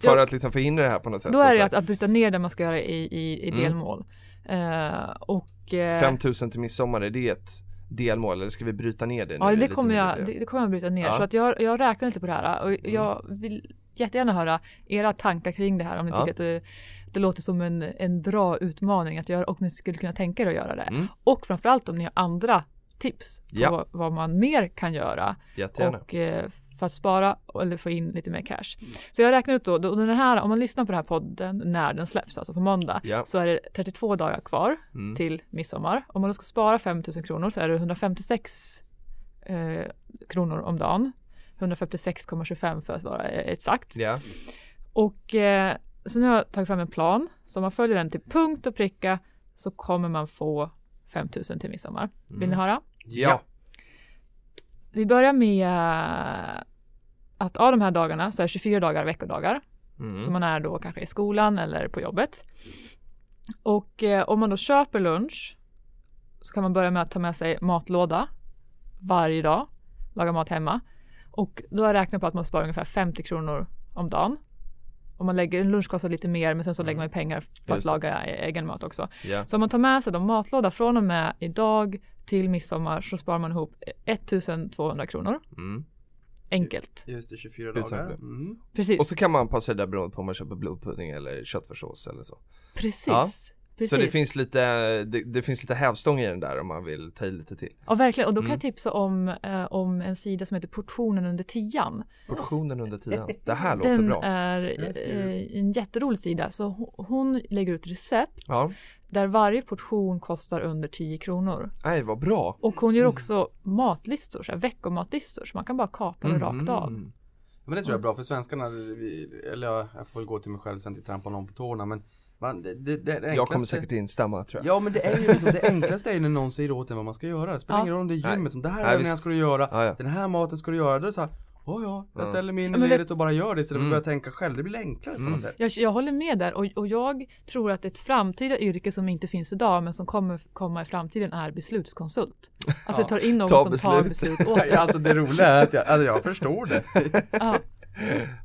För Ja. att liksom förhindra det här på något sätt? då är det Och att, att bryta ner det man ska göra i, i, i Mm. delmål. Eh, och eh, 5000 till midsommar, är det ett delmål eller ska vi bryta ner det nu? Ja, det kommer, jag, det, det kommer jag bryta ner. Ja. Så att jag, jag räknar lite på det här och jag vill jättegärna höra era tankar kring det här om ni Ja. tycker att det, det låter som en, en bra utmaning att göra och ni skulle kunna tänka er att göra det. Mm. Och framförallt om ni har andra tips på Ja. vad, vad man mer kan göra Jättegärna. och eh, för att spara eller få in lite mer cash. Så jag räknar ut då, då den här, om man lyssnar på den här podden när den släpps, alltså på måndag, Ja. så är det 32 dagar kvar Mm. till midsommar. Om man då ska spara 5000 kronor så är det 156 eh, kronor om dagen. 156,25 för att vara eh, exakt. Ja. Och eh, så nu har jag tagit fram en plan. Så om man följer den till punkt och pricka så kommer man få 5000 till midsommar. Vill ni Mm. höra? Ja. Vi börjar med att av de här dagarna så är det 24 dagar veckodagar. Mm. Så man är då kanske i skolan eller på jobbet. Och eh, om man då köper lunch så kan man börja med att ta med sig matlåda varje dag, laga mat hemma. Och då har jag räknat på att man sparar ungefär 50 kronor om dagen. Om man lägger, en lunch kostar lite mer men sen så lägger man pengar på att Mm. Laga e- egen mat också. Ja. Så om man tar med sig de matlåda från och med idag till midsommar så sparar man ihop 1200 kronor. Mm. Enkelt. Just det, 24 Utan dagar. Mm. Precis. Och så kan man passa det där beroende på om man köper blodpudding eller köttfärssås eller så. Precis. Ja. Precis. Så det finns lite, det, det finns lite hävstång i den där om man vill ta i lite till. Ja verkligen och då kan Mm. jag tipsa om, eh, om en sida som heter Portionen under tian. Portionen under tiden. <laughs> Det här låter Den bra. Det är eh, en jätterolig sida så ho- hon lägger ut recept Ja, där varje portion kostar under 10 kronor. nej vad bra. Och hon gör också matlistor, så här, veckomatlistor så man kan bara kapa det rakt av. Mm. Men det tror jag är bra för svenskarna, vi, eller ja, jag får väl gå till mig själv sen till trampa någon på tårna men man, det, det, det, Jag kommer säkert instämma tror jag. Ja men det är ju liksom, det enklaste är ju när någon säger åt en vad man ska göra. Det spelar Ja. ingen roll om det är Nej. gymmet som det här Nej, övningen visst. ska du göra, Ja, ja. den här maten ska du göra. Då är det såhär, ja ja, jag Ja. ställer mig in Ja, i ledet och bara gör det istället för Mm. att börja tänka själv. Det blir enklare på Mm. något sätt. Jag, jag håller med där och, och jag tror att ett framtida yrke som inte finns idag men som kommer komma i framtiden är beslutskonsult. Alltså Ja. tar in någon Ta som tar beslut. beslut <laughs> åt dig. Alltså det roliga är att jag, alltså, jag förstår det. Ja.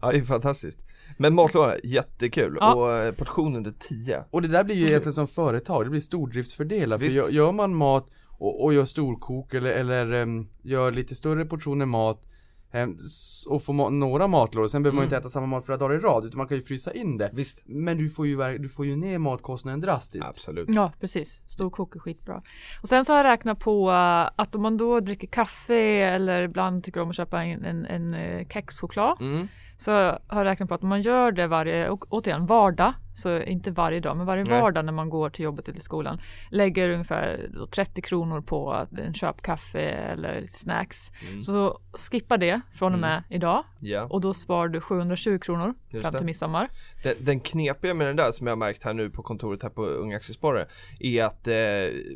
Ja det är fantastiskt. Men matlåda, jättekul. Ja. Och eh, portion under 10. Och det där blir ju egentligen som företag, det blir stordriftsfördelar. För Visst. gör, gör man mat och, och gör storkok eller, eller em, gör lite större portioner mat s- och får ma- några matlådor, sen behöver man ju Mm. inte äta samma mat flera dagar i rad utan man kan ju frysa in det. Visst. Men du får ju, du får ju ner matkostnaden drastiskt. Absolut. Ja, precis. Storkok är skitbra. Och sen så har jag räknat på eh, att om man då dricker kaffe eller ibland tycker om att köpa en, en, en eh, kexchoklad Mm så har jag räknat på att om man gör det varje, och, återigen vardag, så inte varje dag, men varje Nej. vardag när man går till jobbet eller till skolan lägger ungefär då 30 kronor på en köp kaffe eller snacks. Mm. Så skippa det från och med idag Ja. och då sparar du 720 kronor Just fram det. till midsommar. Den, den knepiga med den där som jag har märkt här nu på kontoret här på Unga Aktiesparare är att eh,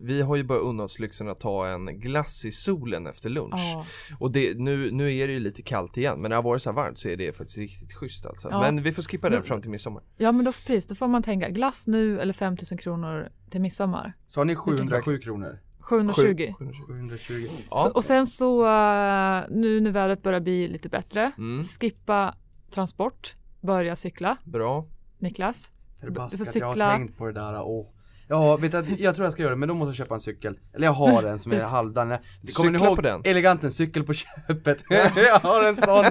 vi har ju börjat unna oss lyxen att ta en glass i solen efter lunch. Ja. Och det, nu, nu är det ju lite kallt igen men när det har varit så här varmt så är det faktiskt riktigt schysst alltså. Ja. Men vi får skippa den fram till midsommar. ja, men då, precis, då får man tänka glass nu eller 5000 kronor till midsommar. Så har ni 707 kronor? 720. 720. Ja. Så, och sen så eh, nu när vädret börjar bli lite bättre, Mm. skippa transport, börja cykla. Bra. Niklas? Du får Förbaskat, jag har tänkt på det där. Åh. Ja, vet du, att jag tror jag ska göra det, men då måste jag köpa en cykel. Eller jag har en som är halvdan. Det- Kommer ni ihåg på den. eleganten cykel på köpet? <laughs> jag har en sån.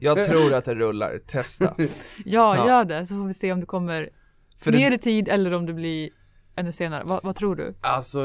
Jag tror att det rullar, testa. Ja, Ja. gör det så får vi se om du kommer För ner det, i tid eller om det blir ännu senare. Vad, vad tror du? Alltså,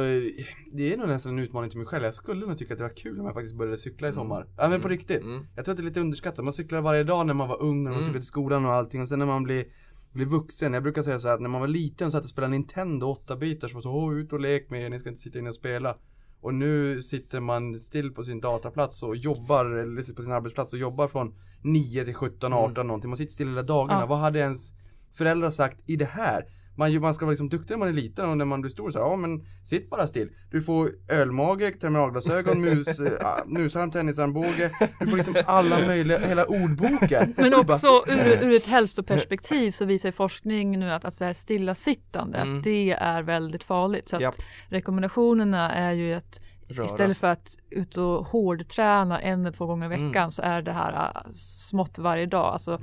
det är nog nästan en utmaning till mig själv. Jag skulle nog tycka att det var kul om jag faktiskt började cykla i sommar. Ja men på riktigt. mm. Jag tror att det är lite underskattat. Man cyklar varje dag när man var ung, när man Mm. cyklade till skolan och allting. Och sen när man blir, blir vuxen. Jag brukar säga så här att när man var liten så att jag spelade Nintendo 8 bitar så var så Åh, ut och lek med er, ni ska inte sitta inne och spela. Och nu sitter man still på sin dataplats och jobbar, eller på sin arbetsplats och jobbar från 9 till 17, 18 någonting. Man sitter still hela dagarna. Ja. Vad hade ens föräldrar sagt i det här? Man, man ska vara liksom duktig när man är liten och när man blir stor så här, ja men sitt bara still. Du får ölmage, terminalglasögon, <laughs> mus, äh, musarm, tennisarmbåge. Du får liksom alla möjliga, hela ordboken. Men bara också ur, ur ett hälsoperspektiv så visar forskning nu att, att så här stillasittande, Mm. att det är väldigt farligt. Så att Japp. rekommendationerna är ju att Röra istället för att ut och hårdträna en eller två gånger i Mm. veckan så är det här äh, smått varje dag. Alltså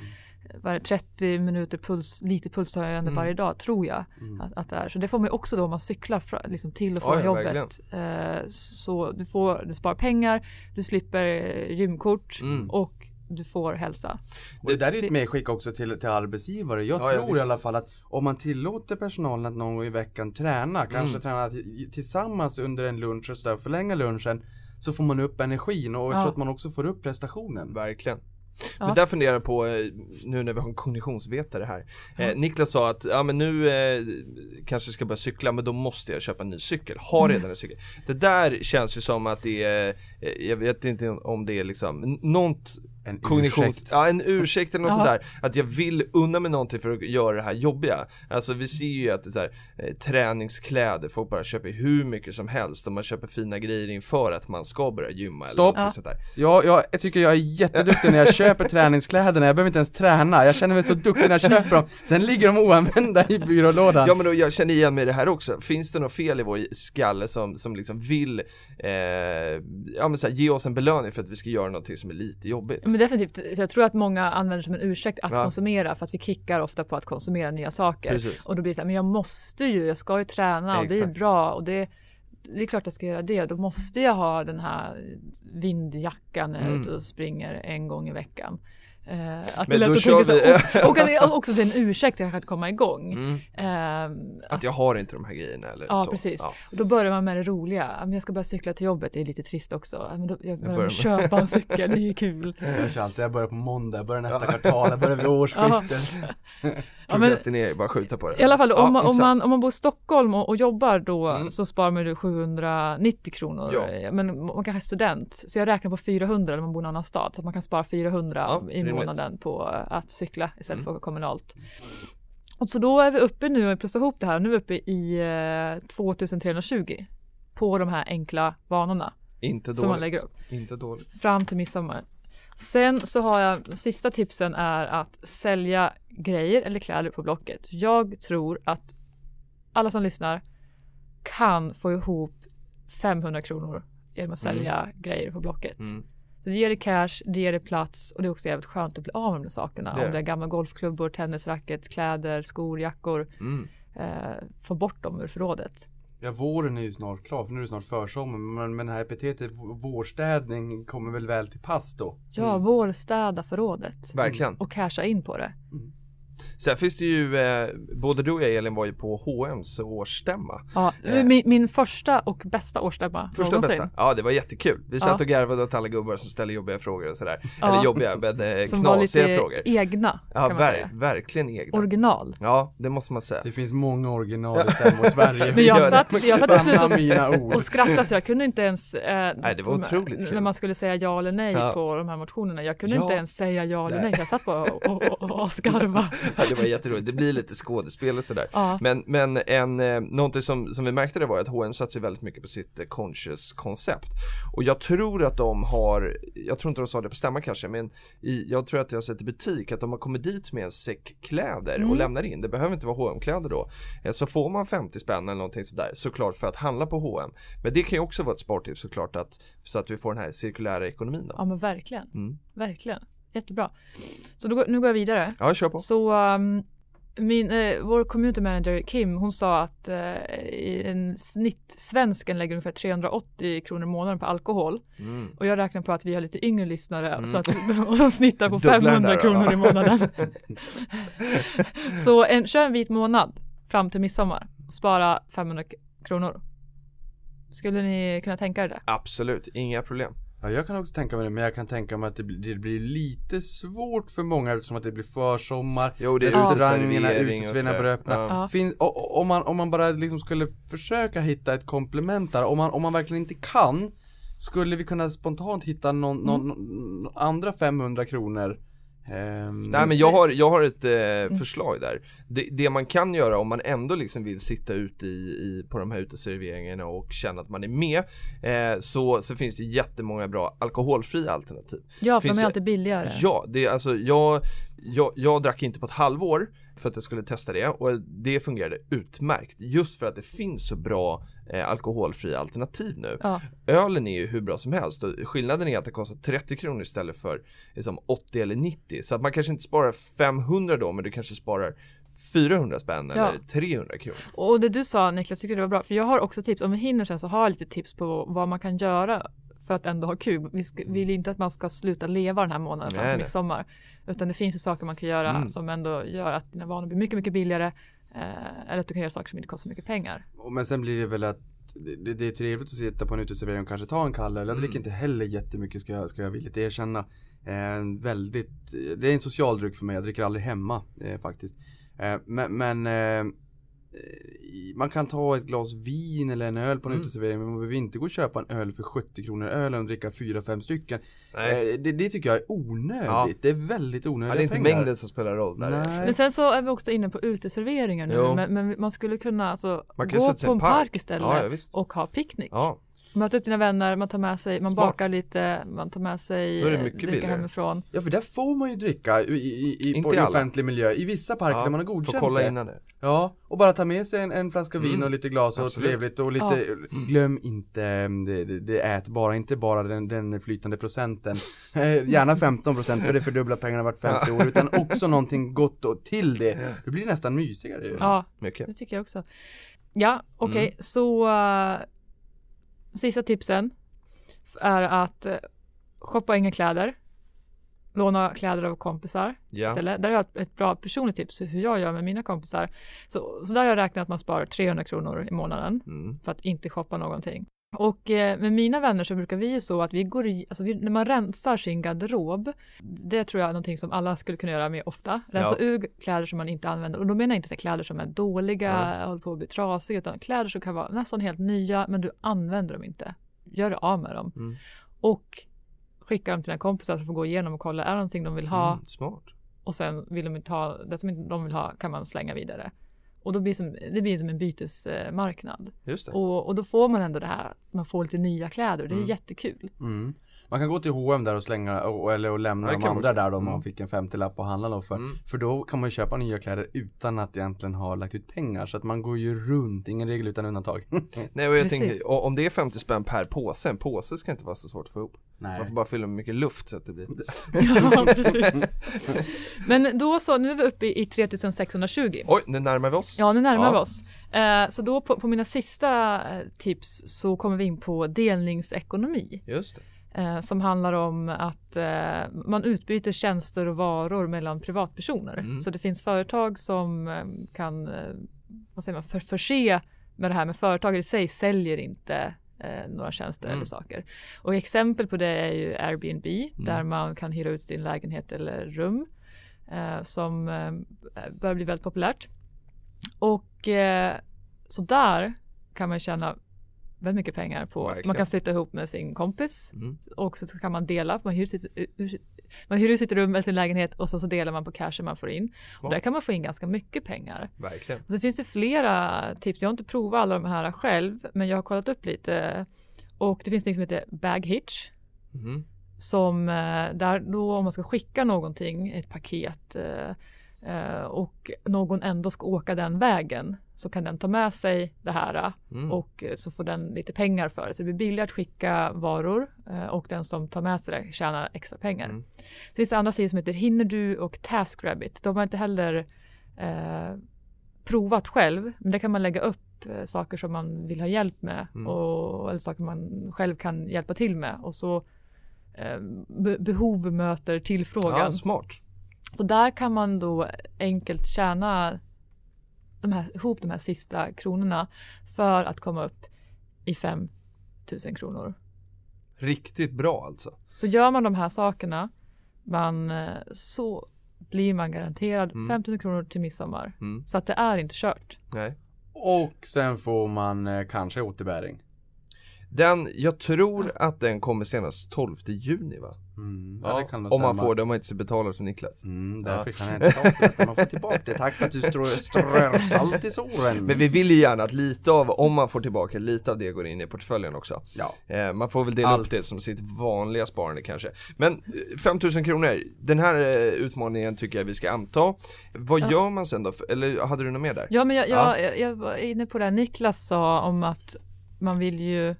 varje 30 minuter puls, lite pulshöjande Mm. varje dag tror jag Mm. att, att det är. Så det får man också då om man cyklar fra, liksom till och Ja, från ja, jobbet. Eh, så du, får, du sparar pengar, du slipper eh, gymkort Mm. och du får hälsa. Det där är ett medskick också till, till arbetsgivare. Jag Ja, ja, tror i visst. alla fall att om man tillåter personalen att någon gång i veckan träna, kanske Mm. träna t- tillsammans under en lunch och sådär, förlänga lunchen, så får man upp energin och jag Ja. tror att man också får upp prestationen. Verkligen. Ja. Men där funderar jag på, eh, nu när vi har en kognitionsvetare här. Eh, Niklas sa att, ja men nu eh, kanske jag ska börja cykla men då måste jag köpa en ny cykel. Har Mm. redan en cykel. Det där känns ju som att det är, eh, jag vet inte om det är liksom, något En kognitions, ursäkt. ja en ursäkt eller något Ja. sådär. Att jag vill unna mig någonting för att göra det här jobbiga. Alltså vi ser ju att det är så här, eh, träningskläder, folk bara köper hur mycket som helst och man köper fina grejer inför att man ska börja gymma Stopp. eller någonting Ja. sånt där. Ja, jag, jag tycker jag är jätteduktig när jag köper träningskläderna, jag behöver inte ens träna, jag känner mig så duktig när jag köper dem, sen ligger de oanvända i byrålådan. Ja men då, jag känner igen mig i det här också, finns det något fel i vår skalle som, som liksom vill, eh, ja men så här, ge oss en belöning för att vi ska göra någonting som är lite jobbigt? Men definitivt, så jag tror att många använder som en ursäkt att Ja. konsumera för att vi kickar ofta på att konsumera nya saker. Precis. Och då blir det så här, men jag måste ju, jag ska ju träna och det är Exakt. bra och det, det är klart jag ska göra det. Då måste jag ha den här vindjackan när jag är Mm. ute och springer en gång i veckan. Eh, att Men det är då lätt att kör vi- och, och att det också är en ursäkt kanske att komma igång. Mm. Ehm, Att jag har inte de här grejerna eller Ja, så. precis. Ja. Och då börjar man med det roliga. Men jag ska börja cykla till jobbet, det är lite trist också. Men då, jag börjar börjar med att köpa en cykel, det är kul. <laughs> Jag kör alltid, jag börjar på måndag, jag börjar nästa kvartal, jag börjar vid <laughs> årsskiftet. Ja, <laughs> men, bara skjuta på det. I alla fall Ja, om, man, om, man, om man bor i Stockholm och, och jobbar då Mm. så sparar man ju 790 kronor. Ja. Men man kanske är student så jag räknar på 400 eller man bor i en annan stad så att man kan spara 400 Ja, i rimligt. Månaden på att cykla istället Mm. för kommunalt. Och så då är vi uppe nu, jag plussar ihop det här, nu är vi uppe i eh, 2320 på de här enkla vanorna Inte dåligt. som man lägger upp. Inte dåligt. fram till midsommar. Sen så har jag, sista tipsen är att sälja grejer eller kläder på Blocket. Jag tror att alla som lyssnar kan få ihop 500 kronor genom att sälja grejer på Blocket. Mm. Så det ger dig cash, det ger dig plats och det är också jävligt skönt att bli av med de där sakerna. Det Om det är gamla golfklubbor, tennisracket, kläder, skor, jackor. Mm. Eh, få bort dem ur förrådet. Ja, våren är ju snart klar, för nu är det snart försommar, men, men det här epitetet vårstädning kommer väl väl till pass då? Ja, vårstäda förrådet. Verkligen. Och casha in på det. Sen finns det ju, eh, både du och jag Elin var ju på H&M's årsstämma. Ja, Eh. min, min första och bästa årsstämma Första någonsin. bästa. Ja det var jättekul. Vi satt Ja. och garvade åt alla gubbar som ställde jobbiga frågor och sådär. Ja. Eller jobbiga men eh, Som var knasiga lite frågor. egna Ja kan man ver säga. verkligen egna. Original. Ja det måste man säga. Det finns många original i Stämmo Sverige. <laughs> Men jag satt, jag satt till slut och, mina ord. och skrattade så jag kunde inte ens eh, Nej, det var otroligt kul. När man skulle säga ja eller nej Ja. på de här motionerna. Jag kunde Ja. inte ens säga ja eller Nej. Jag satt bara och, och, och, och skarva. <laughs> Ja, det var jätteroligt. Det blir lite skådespel och sådär. Ja. Men, men en, eh, någonting som, som vi märkte det var att H&M satsar väldigt mycket på sitt eh, conscious koncept. Och jag tror att de har, jag tror inte de sa det på stämman kanske, men i, jag tror att jag har sett i butik att de har kommit dit med en säck kläder Mm. och lämnar in. Det behöver inte vara hm kläder då. Eh, Så får man 50 spänn eller någonting sådär, såklart för att handla på H&M. Men det kan ju också vara ett spartips såklart att, så att vi får den här cirkulära ekonomin då. ja men verkligen. Mm. Verkligen. Jättebra. Så då, nu går jag vidare. Ja, kör på. Så um, min, eh, vår community manager Kim hon sa att eh, en snitt svensken lägger ungefär 380 kronor i månaden på alkohol. Mm. Och jag räknar på att vi har lite yngre lyssnare Mm. så att de snittar på <laughs> Dubbla den 500 där kronor i månaden. <laughs> så en, kör en vit månad fram till midsommar. Spara 500 k- kronor. Skulle ni kunna tänka er det? Absolut, inga problem. Ja, jag kan också tänka mig det, men jag kan tänka mig att det blir, det blir lite svårt för många eftersom att det blir försommar. Jo, det är Restaurangerna, uteservering och uteserveringarna sådär. börjar öppna. Ja. Fin, och, och, om, man, om man bara liksom skulle försöka hitta ett komplement där, om man, om man verkligen inte kan Skulle vi kunna spontant hitta någon, någon, någon andra 500 kronor? Ehm, Nej men jag har, jag har ett eh, förslag där. Det, det man kan göra om man ändå liksom vill sitta ute i, i, på de här uteserveringarna och känna att man är med eh, så, så finns det jättemånga bra alkoholfria alternativ. Ja, för Finns de är alltid billigare. Ja, det är alltså jag, jag, jag drack inte på ett halvår för att jag skulle testa det och det fungerade utmärkt just för att det finns så bra eh, alkoholfria alternativ nu. Ja. Ölen är ju hur bra som helst och skillnaden är att det kostar 30 kronor istället för liksom 80 eller 90 så att man kanske inte sparar 500 då men du kanske sparar 400 spänn Ja. eller 300 kronor. Och det du sa Niklas tycker det var bra, för jag har också tips, om vi hinner sen så har jag lite tips på vad man kan göra för att ändå ha kul. Vi ska, vill inte att man ska sluta leva den här månaden fram till midsommar. Utan det finns ju saker man kan göra Mm. som ändå gör att dina vanor blir mycket, mycket billigare. Eh, eller att du kan göra saker som inte kostar mycket pengar. Men sen blir det väl att det, det är trevligt att sitta på en uteservering och kanske ta en kall öl. Jag dricker Mm. inte heller jättemycket ska jag, ska jag villigt erkänna. Eh, väldigt, det är en social dryck för mig, jag dricker aldrig hemma eh, faktiskt. Eh, men men eh, man kan ta ett glas vin eller en öl på en Mm. uteservering men man behöver inte gå och köpa en öl för 70 kronor ölen och dricka 4-5 stycken. Nej, Eh, det, det tycker jag är onödigt. Ja. Det är väldigt ja, onödiga det är inte pengar. mängden som spelar roll där. Nej. Men sen så är vi också inne på uteserveringar nu. Men, men man skulle kunna alltså Man kan gå på en park. park istället Ja, ja, och ha picknick. Ja, Möta upp dina vänner, man tar med sig, man Smart. bakar lite, man tar med sig Då är det eh, mycket dricka billigare. hemifrån. Ja för där får man ju dricka i, i, i, Inte på i offentlig miljö. I vissa parker ja. där man har godkänt Får kolla det. innan det. Ja, och bara ta med sig en, en flaska vin Mm. och lite glas och Absolut. trevligt och lite, glöm inte mm, det, det, det ätbara, inte bara den, den flytande procenten. Eh, Gärna 15% för det fördubblar pengarna vart 50 år, utan <laughs> också någonting gott och till det. Det blir nästan mysigare ju. Ja, Mycket. Det tycker jag också. Ja, okej, Mm. så uh, sista tipsen är att uh, shoppa inga kläder. Låna kläder av kompisar Ja. istället. Där har jag ett- bra personligt tips hur jag gör med mina kompisar. Så, så där har jag räknat att man sparar 300 kronor i månaden Mm. för att inte shoppa någonting. Och eh, med mina vänner så brukar vi ju så att vi går i, alltså vi, när man rensar sin garderob, det tror jag är någonting som alla skulle kunna göra mer ofta. Rensa Ja. ur kläder som man inte använder. Och då menar jag inte så kläder som är dåliga, håller på att bli trasiga, utan kläder som kan vara nästan helt nya, men du använder dem inte. Gör dig av med dem. Mm. Och skicka dem till dina kompisar som får gå igenom och kolla, är det någonting de vill ha? Mm, smart. Och sen vill de inte ha, det som de vill ha kan man slänga vidare. Och då blir det som, det blir som en bytesmarknad. Just det. Och, och då får man ändå det här, man får lite nya kläder. Det är Mm. jättekul. Mm. Man kan gå till H&M där och slänga, och, eller och lämna Ja, de andra där då om Mm. man fick en 50-lapp att handla dem för. Mm. För då kan man ju köpa nya kläder utan att egentligen ha lagt ut pengar. Så att man går ju runt, ingen regel utan undantag. <laughs> Nej och jag Precis. tänker, om det är 50 spänn per påse, en påse ska inte vara så svårt att få ihop. Nej. Man får bara fylla med mycket luft så att det blir <laughs> Ja. Men då så, nu är vi uppe i 3620. Oj, nu närmar vi oss. Ja, nu närmar Ja. vi oss. Eh, så då på, på mina sista eh, tips så kommer vi in på delningsekonomi. Just det. Eh, som handlar om att eh, man utbyter tjänster och varor mellan privatpersoner. Mm. Så det finns företag som eh, kan eh, vad säger man, för, förse med det här, men företaget i sig säljer inte eh, några tjänster Mm. eller saker. Och exempel på det är ju Airbnb där man kan hyra ut sin lägenhet eller rum eh, som eh, börjar bli väldigt populärt. Och eh, så där kan man tjäna väldigt mycket pengar på. Verkligen. Man kan flytta ihop med sin kompis Mm. och så kan man dela. Man hyr, sitt, man hyr sitt rum eller sin lägenhet och så, så delar man på cashen man får in. Ja. Och där kan man få in ganska mycket pengar. Verkligen. Och finns det flera tips. Jag har inte provat alla de här själv, men jag har kollat upp lite. Och det finns något som heter Bag Hitch. Mhm. Som eh, där då om man ska skicka någonting, ett paket eh, och någon ändå ska åka den vägen så kan den ta med sig det här Mm. och eh, så får den lite pengar för det. Så det blir billigare att skicka varor eh, och den som tar med sig det tjänar extra pengar. Mm. Det finns andra sidor som heter Hinnerdu och TaskRabbit. De har inte heller eh, provat själv, men där kan man lägga upp eh, saker som man vill ha hjälp med Mm. och, eller saker man själv kan hjälpa till med och så eh, be- behov möter tillfrågan. Ja, smart. Så där kan man då enkelt tjäna de här, ihop de här sista kronorna för att komma upp i 5 000 kronor. Riktigt bra alltså. Så gör man de här sakerna man, så blir man garanterad Mm. 5 000 kronor till midsommar. Mm. Så att det är inte kört. Nej. Och sen får man eh, kanske återbäring. Den, jag tror att den kommer senast 12 juni va? Mm, ja, Ja, det kan nog om man får det, om man inte ska betala till Niklas. Mm, Ja. därför kan jag inte ta. Man får tillbaka det. Tack för att du strö, strör salt i såren. Men vi vill ju gärna att lite av, om man får tillbaka, lite av det går in i portföljen också. Ja. Eh, man får väl dela Allt. upp det som sitt vanliga sparande kanske. Men eh, 5000 kronor, den här eh, utmaningen tycker jag vi ska anta. Vad Ja. gör man sen då? Eller hade du något mer där? Ja, men jag, Ja. jag, jag, jag var inne på det här Niklas sa om att man vill ju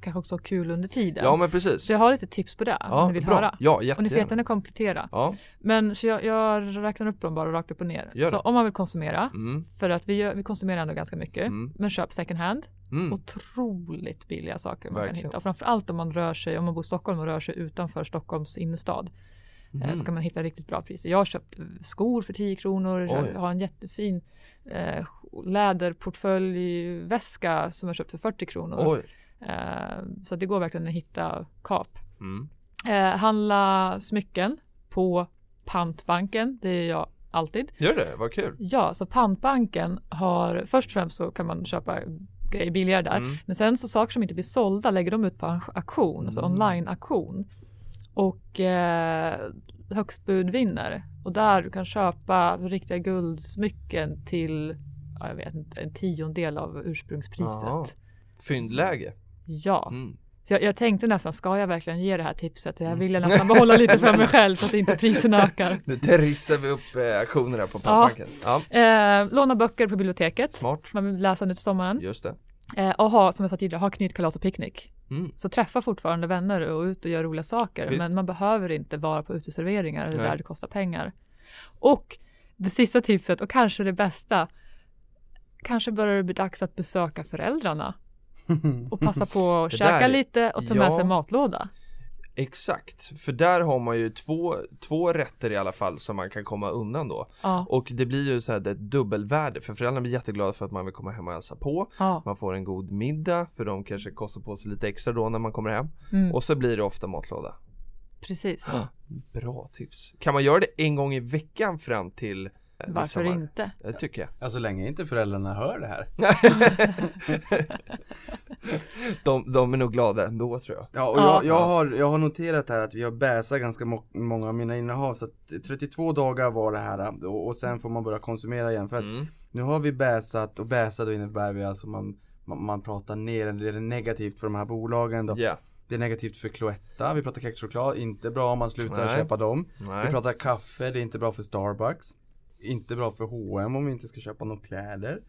kanske också ha kul under tiden. Ja men precis. Så jag har lite tips på det om Ja, ni vill bra. höra. Ja, Och ni får jättegärna. komplettera. Ja, Men så jag, jag räknar upp dem bara rakt upp och ner. Gör Så det. om man vill konsumera, mm, för att vi, vi konsumerar ändå ganska mycket, Mm. men köp second hand. mm. Otroligt billiga saker man Verkligen. kan hitta. Och framförallt om man rör sig, om man bor i Stockholm och rör sig utanför Stockholms innerstad. eh, Mhm. Ska man hitta riktigt bra priser. Jag har köpt skor för 10 kronor, Oj. jag har en jättefin eh, läderportföljväska som jag köpt för 40 kronor. Oj. Eh, så det går verkligen att hitta kap. Mm. Eh, handla smycken på pantbanken, det är jag alltid. Gör det? Vad kul. Ja, så pantbanken har, först och främst så kan man köpa grejer billigare där. Mm. Men sen så saker som inte blir sålda lägger de ut på en auktion, alltså Mm. online-auktion. Och eh, högst bud vinner. Och där du kan köpa riktiga guldsmycken till, ja, jag vet inte, en tiondel av ursprungspriset. Ja. Fyndläge. Ja, Mm. så jag, jag tänkte nästan, ska jag verkligen ge det här tipset? Jag vill nästan behålla lite för mig <laughs> själv så att inte priserna ökar. Nu trissar vi upp eh, auktionerna på pantbanken. Ja. Eh, låna böcker på biblioteket. Smart. Man vill läsa nu till sommaren. Just det. Eh, och ha, som jag sa tidigare, ha knytkalas och picknick. Mm. Så träffa fortfarande vänner och ut och gör roliga saker. Visst. Men man behöver inte vara på uteserveringar eller där det kostar pengar. Och det sista tipset och kanske det bästa. Kanske börjar det bli dags att besöka föräldrarna <laughs> och passa på att käka där- lite och ta med ja. sig matlåda. Exakt, för där har man ju två, två rätter i alla fall som man kan komma undan då. Ja, Och det blir ju så här ett dubbelvärde för föräldrarna blir jätteglada för att man vill komma hem och hälsa på. ja. Man får en god middag för de kanske kostar på sig lite extra då när man kommer hem. Mm, Och så blir det ofta matlåda. precis. <gasps> Bra tips. Kan man göra det en gång i veckan fram till Varför midsommar? inte? Det tycker jag. Ja, så länge inte föräldrarna hör det här. <laughs> De, de är nog glada ändå tror jag. Ja, och Ja. jag, jag, har, jag har noterat här att vi har bäsat ganska må många av mina innehav så att 32 dagar var det här och, och sen får man börja konsumera igen för att Mm. nu har vi bäsat och bäsat då innebär vi alltså man, man, man pratar ner, det är negativt för de här bolagen då. Ja. Det är negativt för Cloetta, vi pratar kexchoklad, inte bra om man slutar Nej. köpa dem. Nej. Vi pratar kaffe, det är inte bra för Starbucks. Inte bra för H&M om vi inte ska köpa några kläder.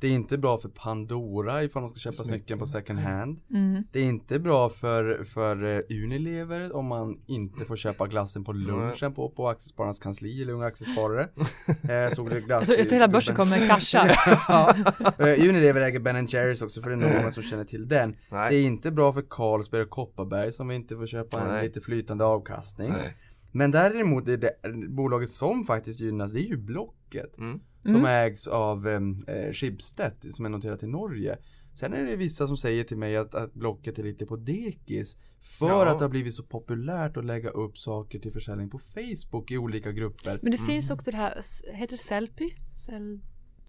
Det är inte bra för Pandora ifall de ska köpa smycken på second hand. Mm. Det är inte bra för, för eh, Unilever om man inte får köpa glassen på lunchen på, på Aktiespararnas kansli eller Unga Aktiesparare. <laughs> Eh, såg det glass Alltså, hela börsen kommer krascha. <laughs> ja. Eh, Unilever äger Ben Jerrys också för det är någon som känner till den. Det Nej. är inte bra för Carlsberg och Kopparberg som vi inte får köpa en Nej. lite flytande avkastning. Nej. Men däremot är det bolaget som faktiskt gynnas, det är ju Blocket. Mm. Som Mm. ägs av eh, Schibsted som är noterat i Norge. Sen är det vissa som säger till mig att, att Blocket är lite på dekis. För Ja. att det har blivit så populärt att lägga upp saker till försäljning på Facebook i olika grupper. Men det finns också det här, heter det Sellpy? Sel,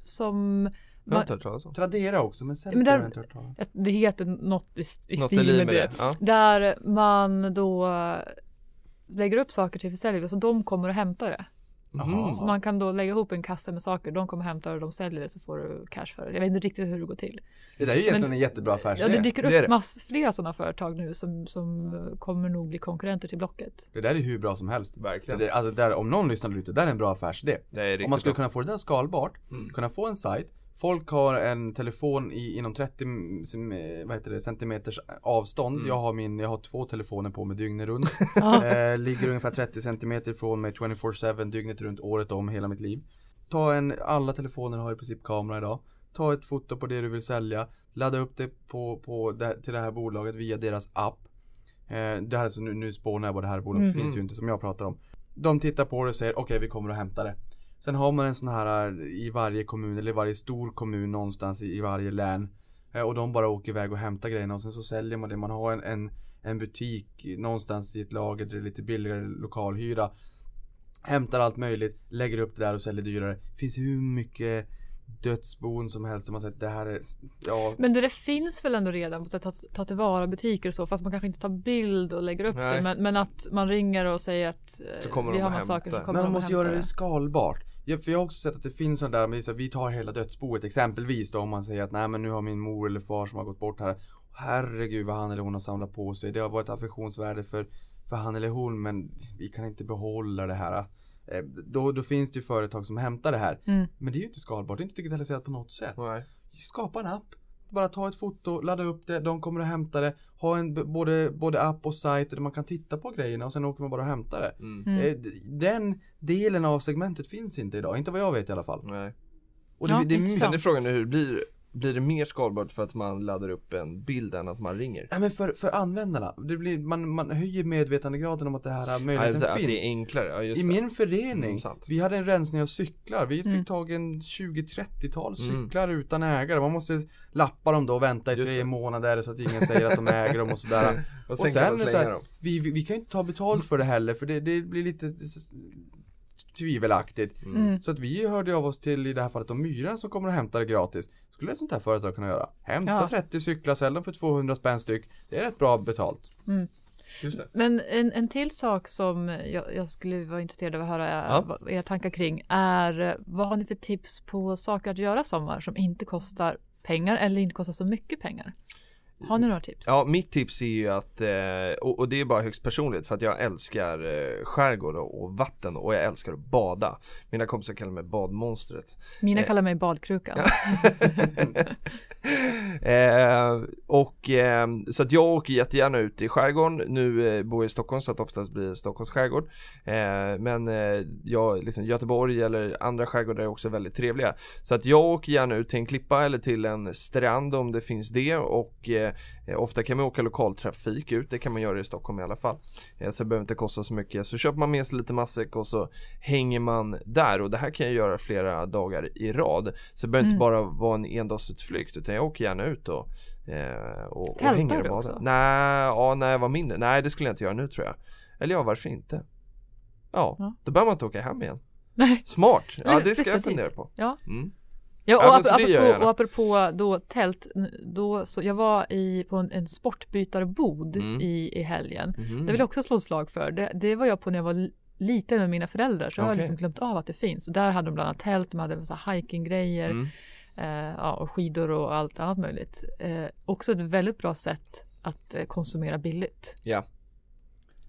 som Jag har man, inte hört talas om. Tradera också men där- har jag inte hört talas om. det heter något i, i Något i stil med det. det. Ja. Där man då lägger upp saker till försäljning så de kommer och hämtar det. Jaha. Så man kan då lägga ihop en kassa med saker, de kommer och hämtar det och de säljer det så får du cash för det. Jag vet inte riktigt hur det går till. Det där är ju egentligen Men- en jättebra affärsidé. Ja, det dyker det upp det. mass, flera sådana företag nu som, som kommer nog bli konkurrenter till Blocket. Det där är hur bra som helst. Verkligen. Det, alltså där, om någon lyssnar ute, där är en bra affärsidé. Det är Om man skulle bra. kunna få det där skalbart, Mm. kunna få en sajt, folk har en telefon i, inom 30 sim- eh, vad heter det, centimeters avstånd. Mm. Jag har min, jag har två telefoner på mig dygnet runt. <laughs> Eh, ligger ungefär 30 centimeter från mig 24-7 dygnet runt året om hela mitt liv. Ta en, alla telefoner har i princip kamera idag. Ta ett foto på det du vill sälja. Ladda upp det på, på det, till det här bolaget via deras app. Eh, det här är så nu, nu spånar jag vad det här bolaget Mm. finns ju inte som jag pratar om. De tittar på det och säger okej vi kommer att hämta det. Sen har man en sån här eh, i varje kommun eller i varje stor kommun någonstans i, i varje län. Eh, och de bara åker iväg och hämtar grejerna och sen så säljer man det. Man har en, en, en butik någonstans i ett lager där det är lite billigare lokalhyra. Hämtar allt möjligt, lägger upp det där och säljer dyrare. Finns hur mycket dödsbon som helst som man säger det här är, ja. Men det, det finns väl ändå redan att ta, ta tillvara butiker och så fast man kanske inte tar bild och lägger upp Nej. det men, men att man ringer och säger att eh, Så kommer vi de har massa saker så hämtar. kommer Men man måste göra det skalbart. Ja, för jag har också sett att det finns sådana där, men så här, vi tar hela dödsboet exempelvis då om man säger att nej men nu har min mor eller far som har gått bort här. Herregud vad han eller hon har samlat på sig. Det har varit affektionsvärde för, för han eller hon men vi kan inte behålla det här. Eh, Då, då finns det ju företag som hämtar det här. Mm. Men det är ju inte skalbart, det är inte digitaliserat på något sätt. Nej. Skapa en app. Bara ta ett foto, ladda upp det, de kommer att hämta det. Ha en både, både app och sajt där man kan titta på grejerna och sen åker man bara och hämtar det. Mm. Mm. Eh, Den delen av segmentet finns inte idag, inte vad jag vet i alla fall. Nej. Och det, Ja, det är. Sen är frågan hur blir det? Blir det mer skalbart för att man laddar upp en bild än att man ringer? Nej men för, för användarna, det blir, man, man höjer medvetandegraden om att det här Nej, möjligheten att finns. det är enklare, ja just I det. min förening, Mm, vi hade en rensning av cyklar. Vi Mm. fick tag i en 20-30-tal Mm. cyklar utan ägare. Man måste lappa dem då och vänta i Just tre det. månader så att ingen säger att de äger dem och sådär. <laughs> Och sen, Och kan sen så här- dem. Vi, vi, vi kan ju inte ta betalt för det heller för det, det blir lite tvivelaktigt. Mm. Så att vi hörde av oss till i det här fallet om Myran som kommer att hämta det gratis. Skulle ett sånt här företag kunna göra. Hämta Ja. 30 cyklar, sälj dem för 200 spänn styck. Det är rätt bra betalt. Det. Men en, en till sak som jag, jag skulle vara intresserad av att höra Ja. era tankar kring är vad har ni för tips på saker att göra sommar som inte kostar pengar eller inte kostar så mycket pengar? Har ni några tips? Ja, mitt tips är ju att, eh, och, det är bara högst personligt för att jag älskar eh, skärgård och, vatten och jag älskar att bada. Mina kompisar kallar mig badmonstret. Mina eh, kallar mig badkrukan. <laughs> eh, och eh, så att jag åker jättegärna ut i skärgården. Nu bor jag i Stockholm så att oftast blir det Stockholms skärgård. Men jag, liksom Göteborg eller andra skärgårdar är också väldigt trevliga. Så att jag åker gärna ut till en klippa eller till en strand om det finns det och ofta kan man åka lokaltrafik ut, det kan man göra i Stockholm i alla fall. Eh, så det behöver inte kosta så mycket. Så köper man med sig lite matsäck och så hänger man där och det här kan jag göra flera dagar i rad. Så det behöver inte Mm. bara vara en endagsutflykt utan jag åker gärna ut och, eh, och, och hänger du också? Nej, ja, när jag var mindre. Nej, det skulle jag inte göra nu tror jag. Eller ja, varför inte? Ja, Ja. då behöver man inte åka hem igen. Nej. Smart! Ja, det ska jag fundera på. Ja. Mm. Ja, och, Ja, ap- så apropå, och apropå då tält, då, så jag var i, på en, en sportbytarbod Mm. i, i helgen. Mhm. Det vill jag också slå slag för. Det, det var jag på när jag var li- liten med mina föräldrar så jag har liksom glömt av att det finns. Och där hade de bland annat tält, de hade massa hikinggrejer Mm. eh, ja, och skidor och allt annat möjligt. Eh, också ett väldigt bra sätt att eh, konsumera billigt. Ja.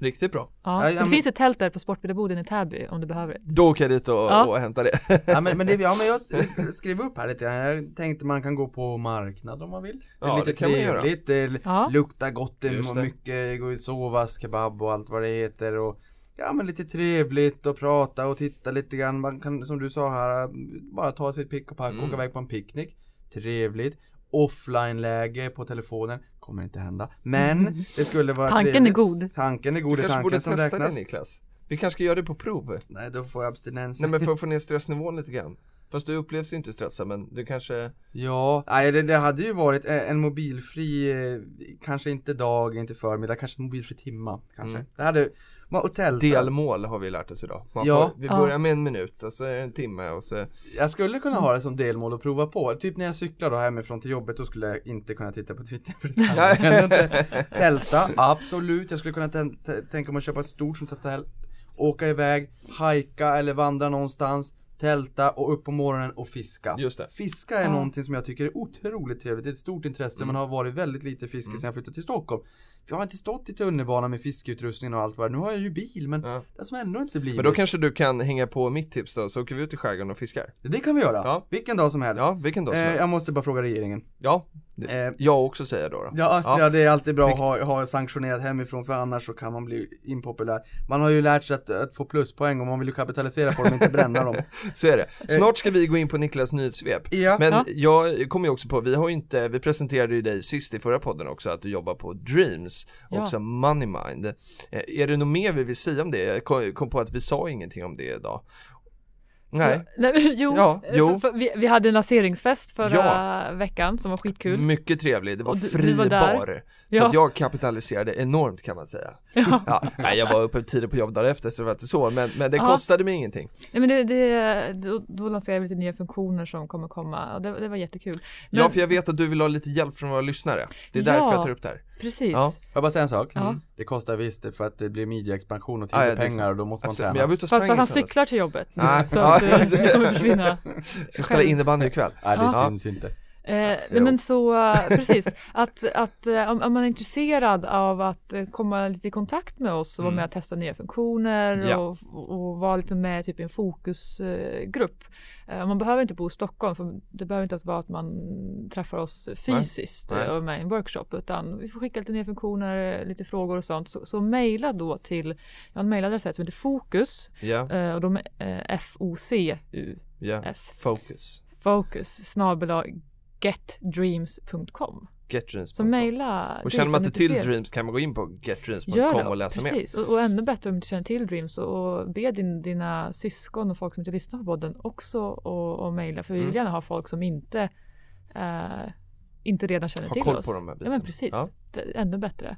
Riktigt bra. Ja, Ja, så ja, det men- finns ett tält där på Sportbildarboden i Täby om du behöver det. Då åker jag dit och, Ja. och hämtar det. <laughs> Ja men, men, det, ja, men jag skrev upp här lite. Jag tänkte man kan gå på marknad om man vill. Det är Ja, lite det kan man göra. trevligt, det Ja. luktar gott, det är mycket gå i sovas, kebab och allt vad det heter och Ja men lite trevligt och prata och titta lite grann. Man kan som du sa här bara ta sitt pick och pack och Mm. åka iväg på en picknick. Trevligt. Offline-läge på telefonen. Kommer inte hända. Men det skulle vara Tanken trevligt. är god. Tanken är god, Du det är kanske borde tanken som testa det Niklas. Vi kanske ska göra det på prov. Nej då får jag abstinens. Nej men för att få <laughs> ner stressnivån lite grann. Fast du upplevs ju inte stressad men du kanske Ja, nej det, det hade ju varit en, en mobilfri, eh, kanske inte dag, inte förmiddag, kanske en mobilfri timma kanske. Mm. Det hade, och tälta. delmål har vi lärt oss idag. Man Ja. får, vi Ja. börjar med en minut och så är det en timme och så Jag skulle kunna ha det som delmål att prova på. Typ när jag cyklar då hemifrån till jobbet, då skulle jag inte kunna titta på Twitter. För det inte. Tälta, absolut. Jag skulle kunna tänka mig att köpa ett stort här tält. Åka iväg, hajka eller vandra någonstans. Tälta och upp på morgonen och fiska. Just det. Fiska är Ja. någonting som jag tycker är otroligt trevligt. Det är ett stort intresse men har varit väldigt lite fiske Mm. sedan jag flyttade till Stockholm. Jag har inte stått i tunnelbanan med fiskeutrustning och allt vad. Nu har jag ju bil men Ja. det som ändå inte blivit. Men då kanske du kan hänga på mitt tips då, så åker vi ut i skärgården och fiskar. Det kan vi göra. Ja. Vilken dag som helst. Ja, vilken dag som eh, helst. jag måste bara fråga regeringen. Ja, det, Eh, jag också säger då. då. Ja, Ja. ja. det är alltid bra att ha, ha sanktionerat hemifrån för annars så kan man bli impopulär. Man har ju lärt sig att, att få pluspoäng och man vill ju kapitalisera på dem, inte bränna dem. <laughs> Så är det. Snart ska vi gå in på Niklas nyhetssvep. Ja, Men Ja. jag kommer ju också på, vi har ju inte, vi presenterade ju dig sist i förra podden också att du jobbar på Dreams, Ja. också Moneymind. Eh, Är det något mer vi vill säga om det? Jag kom, kom på att vi sa ingenting om det idag. Nej, Ja, nej, <laughs> jo, Ja, eh, jo. Vi, vi hade en lanseringsfest förra veckan som var skitkul. mycket trevlig, det var du- fri var bar. Så Ja. att jag kapitaliserade enormt kan man säga. <laughs> Ja. nej, jag var uppe tidigt på jobb dagen efter så det var inte så, men, men det Ja. kostade mig ingenting. Nej, men det, det, då, då lanserade vi lite nya funktioner som kommer komma det, det var jättekul. Men, Ja, för jag vet att du vill ha lite hjälp från våra lyssnare. Det är Ja. därför jag tar upp det här. Precis. Ja. får jag bara säga en sak? Ja. Det kostar visst för att det blir midjeexpansion och tid ja, pengar och då måste man träna. Men Fast att han cyklar till jobbet nu, så att eh, det kommer försvinna. <laughs> Ska spela innebandy ikväll. Nej, det Ja. syns inte. Eh, nej men så, <laughs> precis, att, att eh, om, om man är intresserad av att eh, komma lite i kontakt med oss och vara Mm. med och testa nya funktioner Ja. och, och vara lite med typ i en fokusgrupp. Eh, man behöver inte bo i Stockholm för det behöver inte vara att man träffar oss fysiskt Nej. och är med i en workshop utan vi får skicka lite nya funktioner, lite frågor och sånt. Så, så mejla då till, jag har en mejladress som heter fokus Ja, eh, och de är eh, F-O-C-U ja. Focus. focus snabel getdreams.com. Getdreams. Så mejla Och känner man inte till. Dreams kan man gå in på getdreams.com och läsa mer. precis. Och, och ännu bättre om du känner till Dreams och, och be din, dina syskon och folk som inte lyssnar på podden också och, och mejla för vi vill Mm. gärna ha folk som inte eh, inte redan känner Ha till koll oss. på de här ja men precis, Ja. ännu bättre.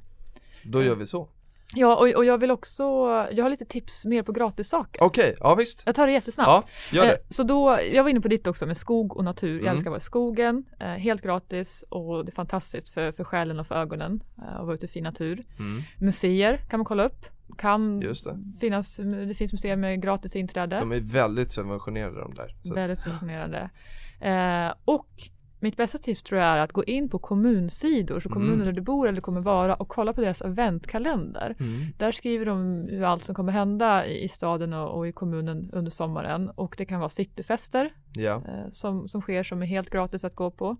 Då gör vi så. Ja och, och jag vill också, jag har lite tips mer på gratissaker. Okej, ja visst. Jag tar det jättesnabbt. Ja, gör Eh, det. Så då, jag var inne på ditt också med skog och natur. Jag Mm. älskar att vara i skogen, eh, helt gratis och det är fantastiskt för, för själen och för ögonen eh, att vara ute i fin natur. Mm. Museer kan man kolla upp. Kan Just det. finnas, det finns museer med gratis inträde. De är väldigt subventionerade de där. Väldigt subventionerade. Eh, och mitt bästa tips tror jag är att gå in på kommunsidor, så kommuner Mm. där du bor eller kommer vara och kolla på deras eventkalender. Mm. Där skriver de hur allt som kommer hända i, i staden och, och i kommunen under sommaren och det kan vara cityfester Ja. eh, som, som sker som är helt gratis att gå på.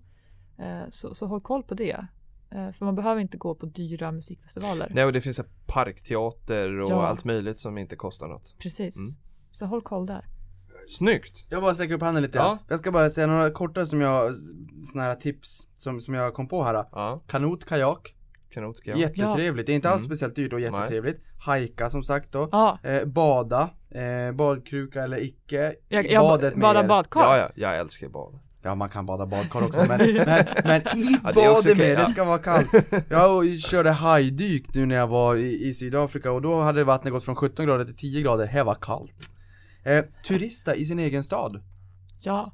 Eh, så, så håll koll på det. Eh, för man behöver inte gå på dyra musikfestivaler. Nej och det finns parkteater och Ja. allt möjligt som inte kostar något. Precis. Mm. Så håll koll där. Snyggt! Jag bara sträcker upp handen lite. Ja. Jag ska bara säga några korta som jag, såna här tips som, som jag kom på här. Ja, Kanot, kajak. kanot. Ja. Jättetrevligt. Det är inte alls Mm. speciellt dyrt och jättetrevligt. Hajka som sagt då. Ja, Eh, bada. Eh, badkruka eller icke. jag, jag Badet ba- badar badkar. ja, ja, jag älskar bad. Ja man kan bada badkar också men, <laughs> men, men i Ja, det är också badet okej, med, ja. det ska vara kallt. Jag körde hajdyk nu när jag var i, i Sydafrika och då hade vattnet gått från 17 grader till 10 grader, här var kallt. Eh, turista i sin egen stad. Ja,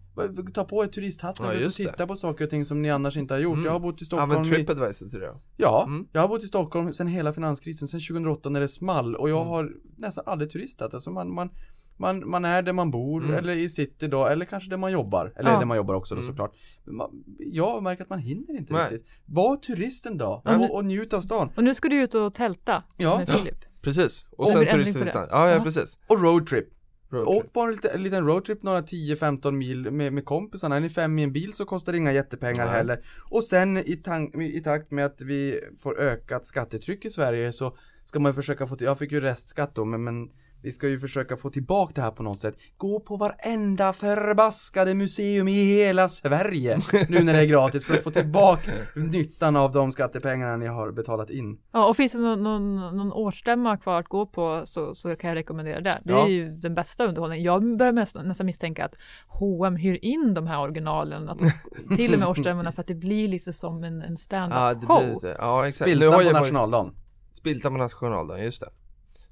Ta på er turisthatten Ja, och titta det. på saker och ting som ni annars inte har gjort. Mm. Jag har bott i Stockholm Använd Tripadvisor till det. Ja, Mm. jag har bott i Stockholm sedan hela finanskrisen, sedan 2008 när det small och jag Mm. har nästan aldrig turistat. Alltså man, man, man, man är där man bor Mm. eller i city då, eller kanske där man jobbar. Eller Ja. där man jobbar också då Mm. såklart. Men man, jag märker att man hinner inte Nej. riktigt. Var turist en dag Ja, men- och, och njut av stan. och nu ska du ut och tälta Ja. med Filip. Precis, och Och sen. Ja, ja Ja. precis. Och roadtrip. Åk bara en liten, en liten roadtrip några 10-15 mil med, med kompisarna. Är ni fem i en bil så kostar det inga jättepengar Nej. heller. Och sen i, tank, i takt med att vi får ökat skattetryck i Sverige så ska man ju försöka få till, jag fick ju restskatt då men, men vi ska ju försöka få tillbaka det här på något sätt. Gå på varenda förbaskade museum i hela Sverige nu när det är gratis för att få tillbaka nyttan av de skattepengarna ni har betalat in. Ja, och finns det någon, någon, någon årsstämma kvar att gå på så, så kan jag rekommendera det. Det Ja. är ju den bästa underhållningen. Jag börjar nästan, nästan misstänka att H&M hyr in de här originalen, att, <laughs> till och med årsstämmorna för att det blir lite som en, en stand-up Ja, det show. ja exakt. Spiltan på nationaldagen. Spilta på nationaldagen, just det.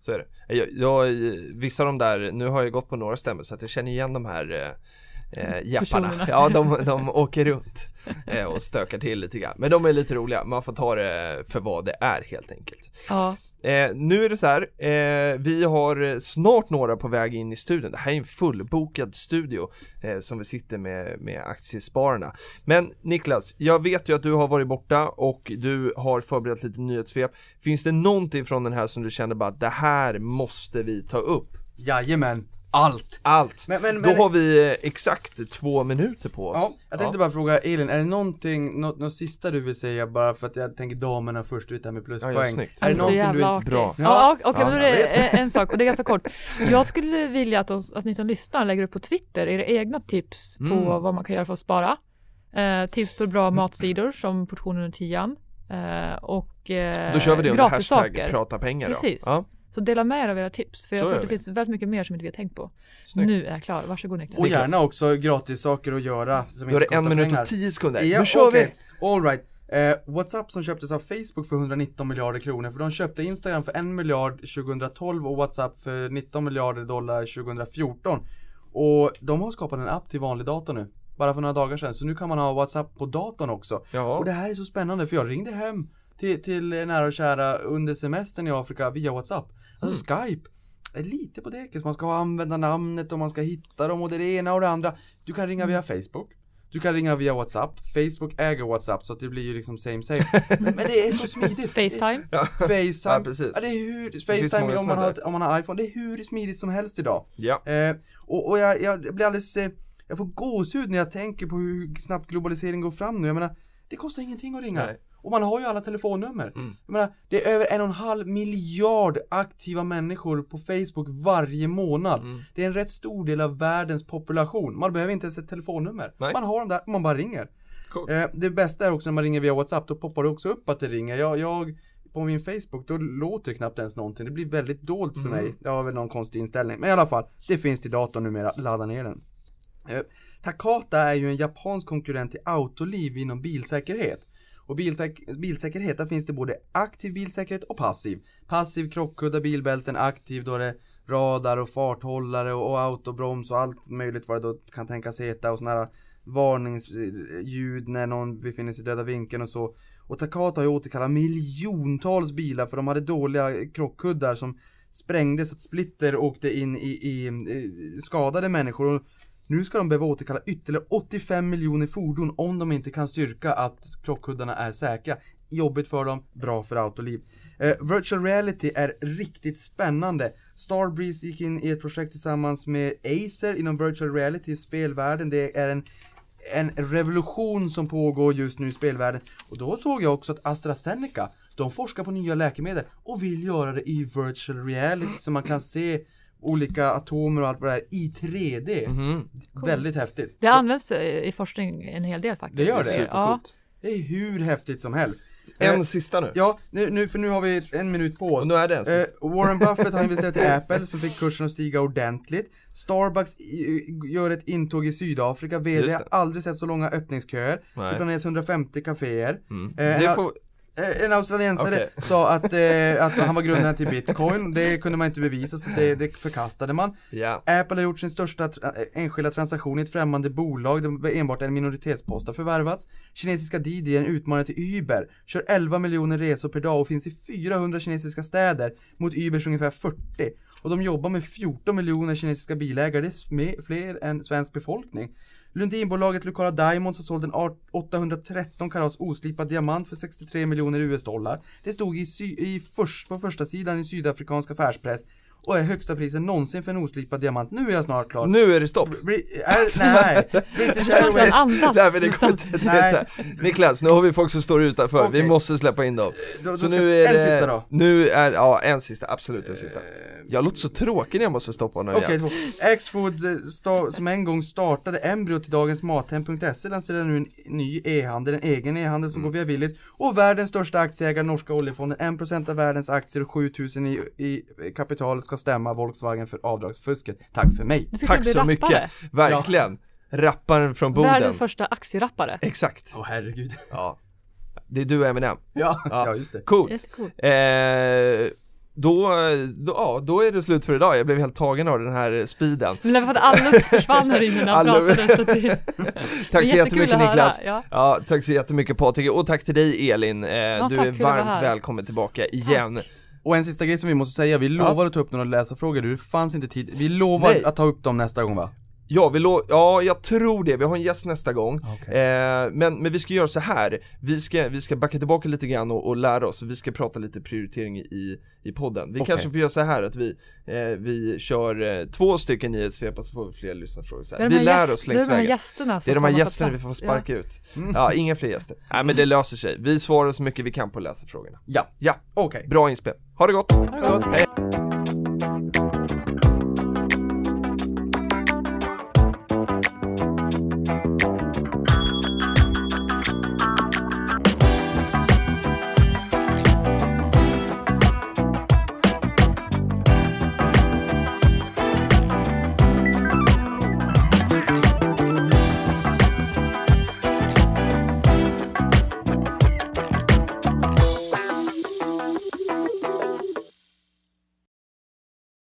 Så är det. Jag, jag, vissa av de där, nu har jag gått på några stämmor så att jag känner igen de här eh, eh, jepparna. Personerna. Ja, de, <laughs> de åker runt eh, och stökar till lite grann. Men de är lite roliga, man får ta det för vad det är helt enkelt. Ja, Eh, nu är det så här, eh, vi har snart några på väg in i studion. Det här är en fullbokad studio eh, som vi sitter med, med aktiespararna. Men Niklas, jag vet ju att du har varit borta och du har förberett lite nyhetssvep. Finns det någonting från den här som du känner bara att det här måste vi ta upp? Jajamän, allt! Allt! Men, men, Då men, har vi eh, exakt två minuter på oss. Ja, jag tänkte bara fråga Elin, är det någonting, något, något sista du vill säga bara för att jag tänker damerna först, vet det här med Ja, ja, pluspoäng? snyggt. är det så någonting du vill... Bra. Ja, okej, Ja, men då är det en- sak och det är ganska kort. <laughs> Jag skulle vilja att, oss, att ni som lyssnar lägger upp på Twitter era egna tips på Mm. vad man kan göra för att spara. Eh, tips på bra matsidor som portionen och tian. Eh, och eh, Då kör vi det under gratis hashtag saker. prata pengar då. Precis. Ja, Så dela med er av era tips, för jag Så tror gör att det vi. finns väldigt mycket mer som inte vi har tänkt på. snyggt. Nu är jag klar, varsågod Niklas. Och gärna också gratis saker att göra som inte det en minut pengar. och tio sekunder. Ja, nu kör okej. vi! All right. Eh, WhatsApp som köptes av Facebook för 119 miljarder kronor för de köpte Instagram för 1 miljard 2012 och WhatsApp för 19 miljarder dollar 2014 Och de har skapat en app till vanlig dator nu Bara för några dagar sedan, så nu kan man ha WhatsApp på datorn också Ja. Och det här är så spännande för jag ringde hem till, till nära och kära under semestern i Afrika via WhatsApp. Alltså Mm. Skype är lite på dekis, man ska ha användarnamnet och man ska hitta dem och det är det ena och det andra. Du kan ringa via Facebook. Du kan ringa via WhatsApp, Facebook äger WhatsApp så att det blir ju liksom same same. <laughs> Men det är så smidigt. Facetime. Facetime, Ja, precis. Ja, det är hur, Facetime om man, har, om man har iPhone, det är hur smidigt som helst idag. Ja. eh, Och, och jag, jag blir alldeles, eh, jag får gåshud när jag tänker på hur snabbt globalisering går fram nu. Jag menar, det kostar ingenting att ringa. Nej. Och man har ju alla telefonnummer Mm. Jag menar, det är över en och en halv miljard aktiva människor på Facebook varje månad Mm. Det är en rätt stor del av världens population Man behöver inte ens ett telefonnummer Nej. Man har dem där, man bara ringer Coolt. Eh, det bästa är också när man ringer via WhatsApp, då poppar det också upp att det ringer. Jag, jag på min Facebook, då låter det knappt ens någonting. Det blir väldigt dolt för Mm. mig. Jag har väl någon konstig inställning. Men i alla fall, det finns till datorn numera. Ladda ner den. Eh, Takata är ju en japansk konkurrent till Autoliv inom bilsäkerhet. Och bilsäkerhet, där finns det både aktiv bilsäkerhet och passiv. Passiv krockkuddar, bilbälten, aktiv då är det radar och farthållare och, och autobroms och allt möjligt vad det då kan tänkas heta och sådana här varningsljud när någon befinner sig i döda vinkeln och så. Och Takata har ju återkallat miljontals bilar för de hade dåliga krockkuddar som sprängdes så att splitter åkte in i, i, i skadade människor. Och nu ska de behöva återkalla ytterligare 85 miljoner fordon om de inte kan styrka att krockkuddarna är säkra. Jobbigt för dem, bra för autoliv. Eh, virtual reality är riktigt spännande. Starbreeze gick in i ett projekt tillsammans med Acer inom virtual reality i spelvärlden. Det är en en revolution som pågår just nu i spelvärlden. Och då såg jag också att AstraZeneca, de forskar på nya läkemedel och vill göra det i virtual reality så man kan se olika atomer och allt vad det är i 3D. Mhm. Väldigt häftigt. Det används eh, i forskning en hel del faktiskt. Det gör det? Ja. Det är hur häftigt som helst. En Eh, sista nu. Ja, nu, nu, för nu har vi en minut på oss. Och nu är det en Eh, sista. Warren Buffett har investerat i Apple som fick kursen att stiga ordentligt. Starbucks gör ett intåg i Sydafrika. VD har aldrig sett så långa öppningsköer. Nej. Det planeras 150 kaféer. Mm. Eh, Det får, Eh, En australiensare Okej. sa att, eh, att han var grundaren till bitcoin, det kunde man inte bevisa så det, det förkastade man. ja. Apple har gjort sin största tra- eh, enskilda transaktion i ett främmande bolag där enbart en minoritetspost har förvärvats. Kinesiska Didi är en utmanare till Uber, kör 11 miljoner resor per dag och finns i 400 kinesiska städer mot Ubers ungefär 40. Och de jobbar med 14 miljoner kinesiska bilägare, det är fler än svensk befolkning. Lundinbolaget Lucara Diamonds har sålt en 813 karats oslipad diamant för 63 miljoner US-dollar. Det stod i, sy- i först, på första sidan i sydafrikansk affärspress och är högsta priset någonsin för en oslipad diamant. Nu är jag snart klar. Nu är det stopp! Bri- är, nej, British Airways andas. Nej men det går liksom. inte, det är så här. Niklas, nu har vi folk som står utanför, vi Okej. måste släppa in dem Då- då Så nu är en det, sista då. Nu är, ja en sista, absolut en sista Jag låter så tråkig när jag måste stoppa honom Okej, igen två. Axfood eh, som en gång startade embryo till dagens Mathem.se lanserar nu en ny e-handel, en egen e-handel som går via Willys och världens största aktieägare, norska oljefonden, 1% av världens aktier och 7000 i, i kapital ska stämma Volkswagen för avdragsfusket. Tack för mig! Du Tack så rappare. mycket, verkligen Rapparen från Boden Världens första aktierappare. Exakt, Åh herregud. ja Det är du och Eminem, Ja, Ja. ja just det. coolt Jättecool. eh, då, då, ja, då är det slut för idag, jag blev helt tagen av den här speeden Men det var för att all luft <laughs> försvann här inne när han pratade så det, <laughs> Tack så jättemycket. Niklas Ja. Ja, tack så jättemycket Patrik och tack till dig Elin, eh, du tack, är varmt välkommen tillbaka igen Och en sista grej som vi måste säga, vi lovar att ta upp några läsarfrågor, det fanns inte tid. Vi lovar Nej. att ta upp dem nästa gång va? Ja, vi lo- ja, jag tror det, vi har en gäst nästa gång Okej. eh, men, men vi ska göra så här. vi ska, vi ska backa tillbaka lite grann och, och lära oss, vi ska prata lite prioritering i, i podden Vi Okej. kanske får göra så här att vi, eh, vi kör eh, två stycken nyhetssvep och så får vi fler lyssnarfrågor så här. Vi lär gäst- oss längs Det är de här vägen gästerna Det är de här gästerna vi får sparka ut Mm. Ja, inga fler gäster Nej men det löser sig, vi svarar så mycket vi kan på läsarfrågorna Ja, Ja, okej. bra inspel, ha det gott! Ja. Ha det gott. Hej.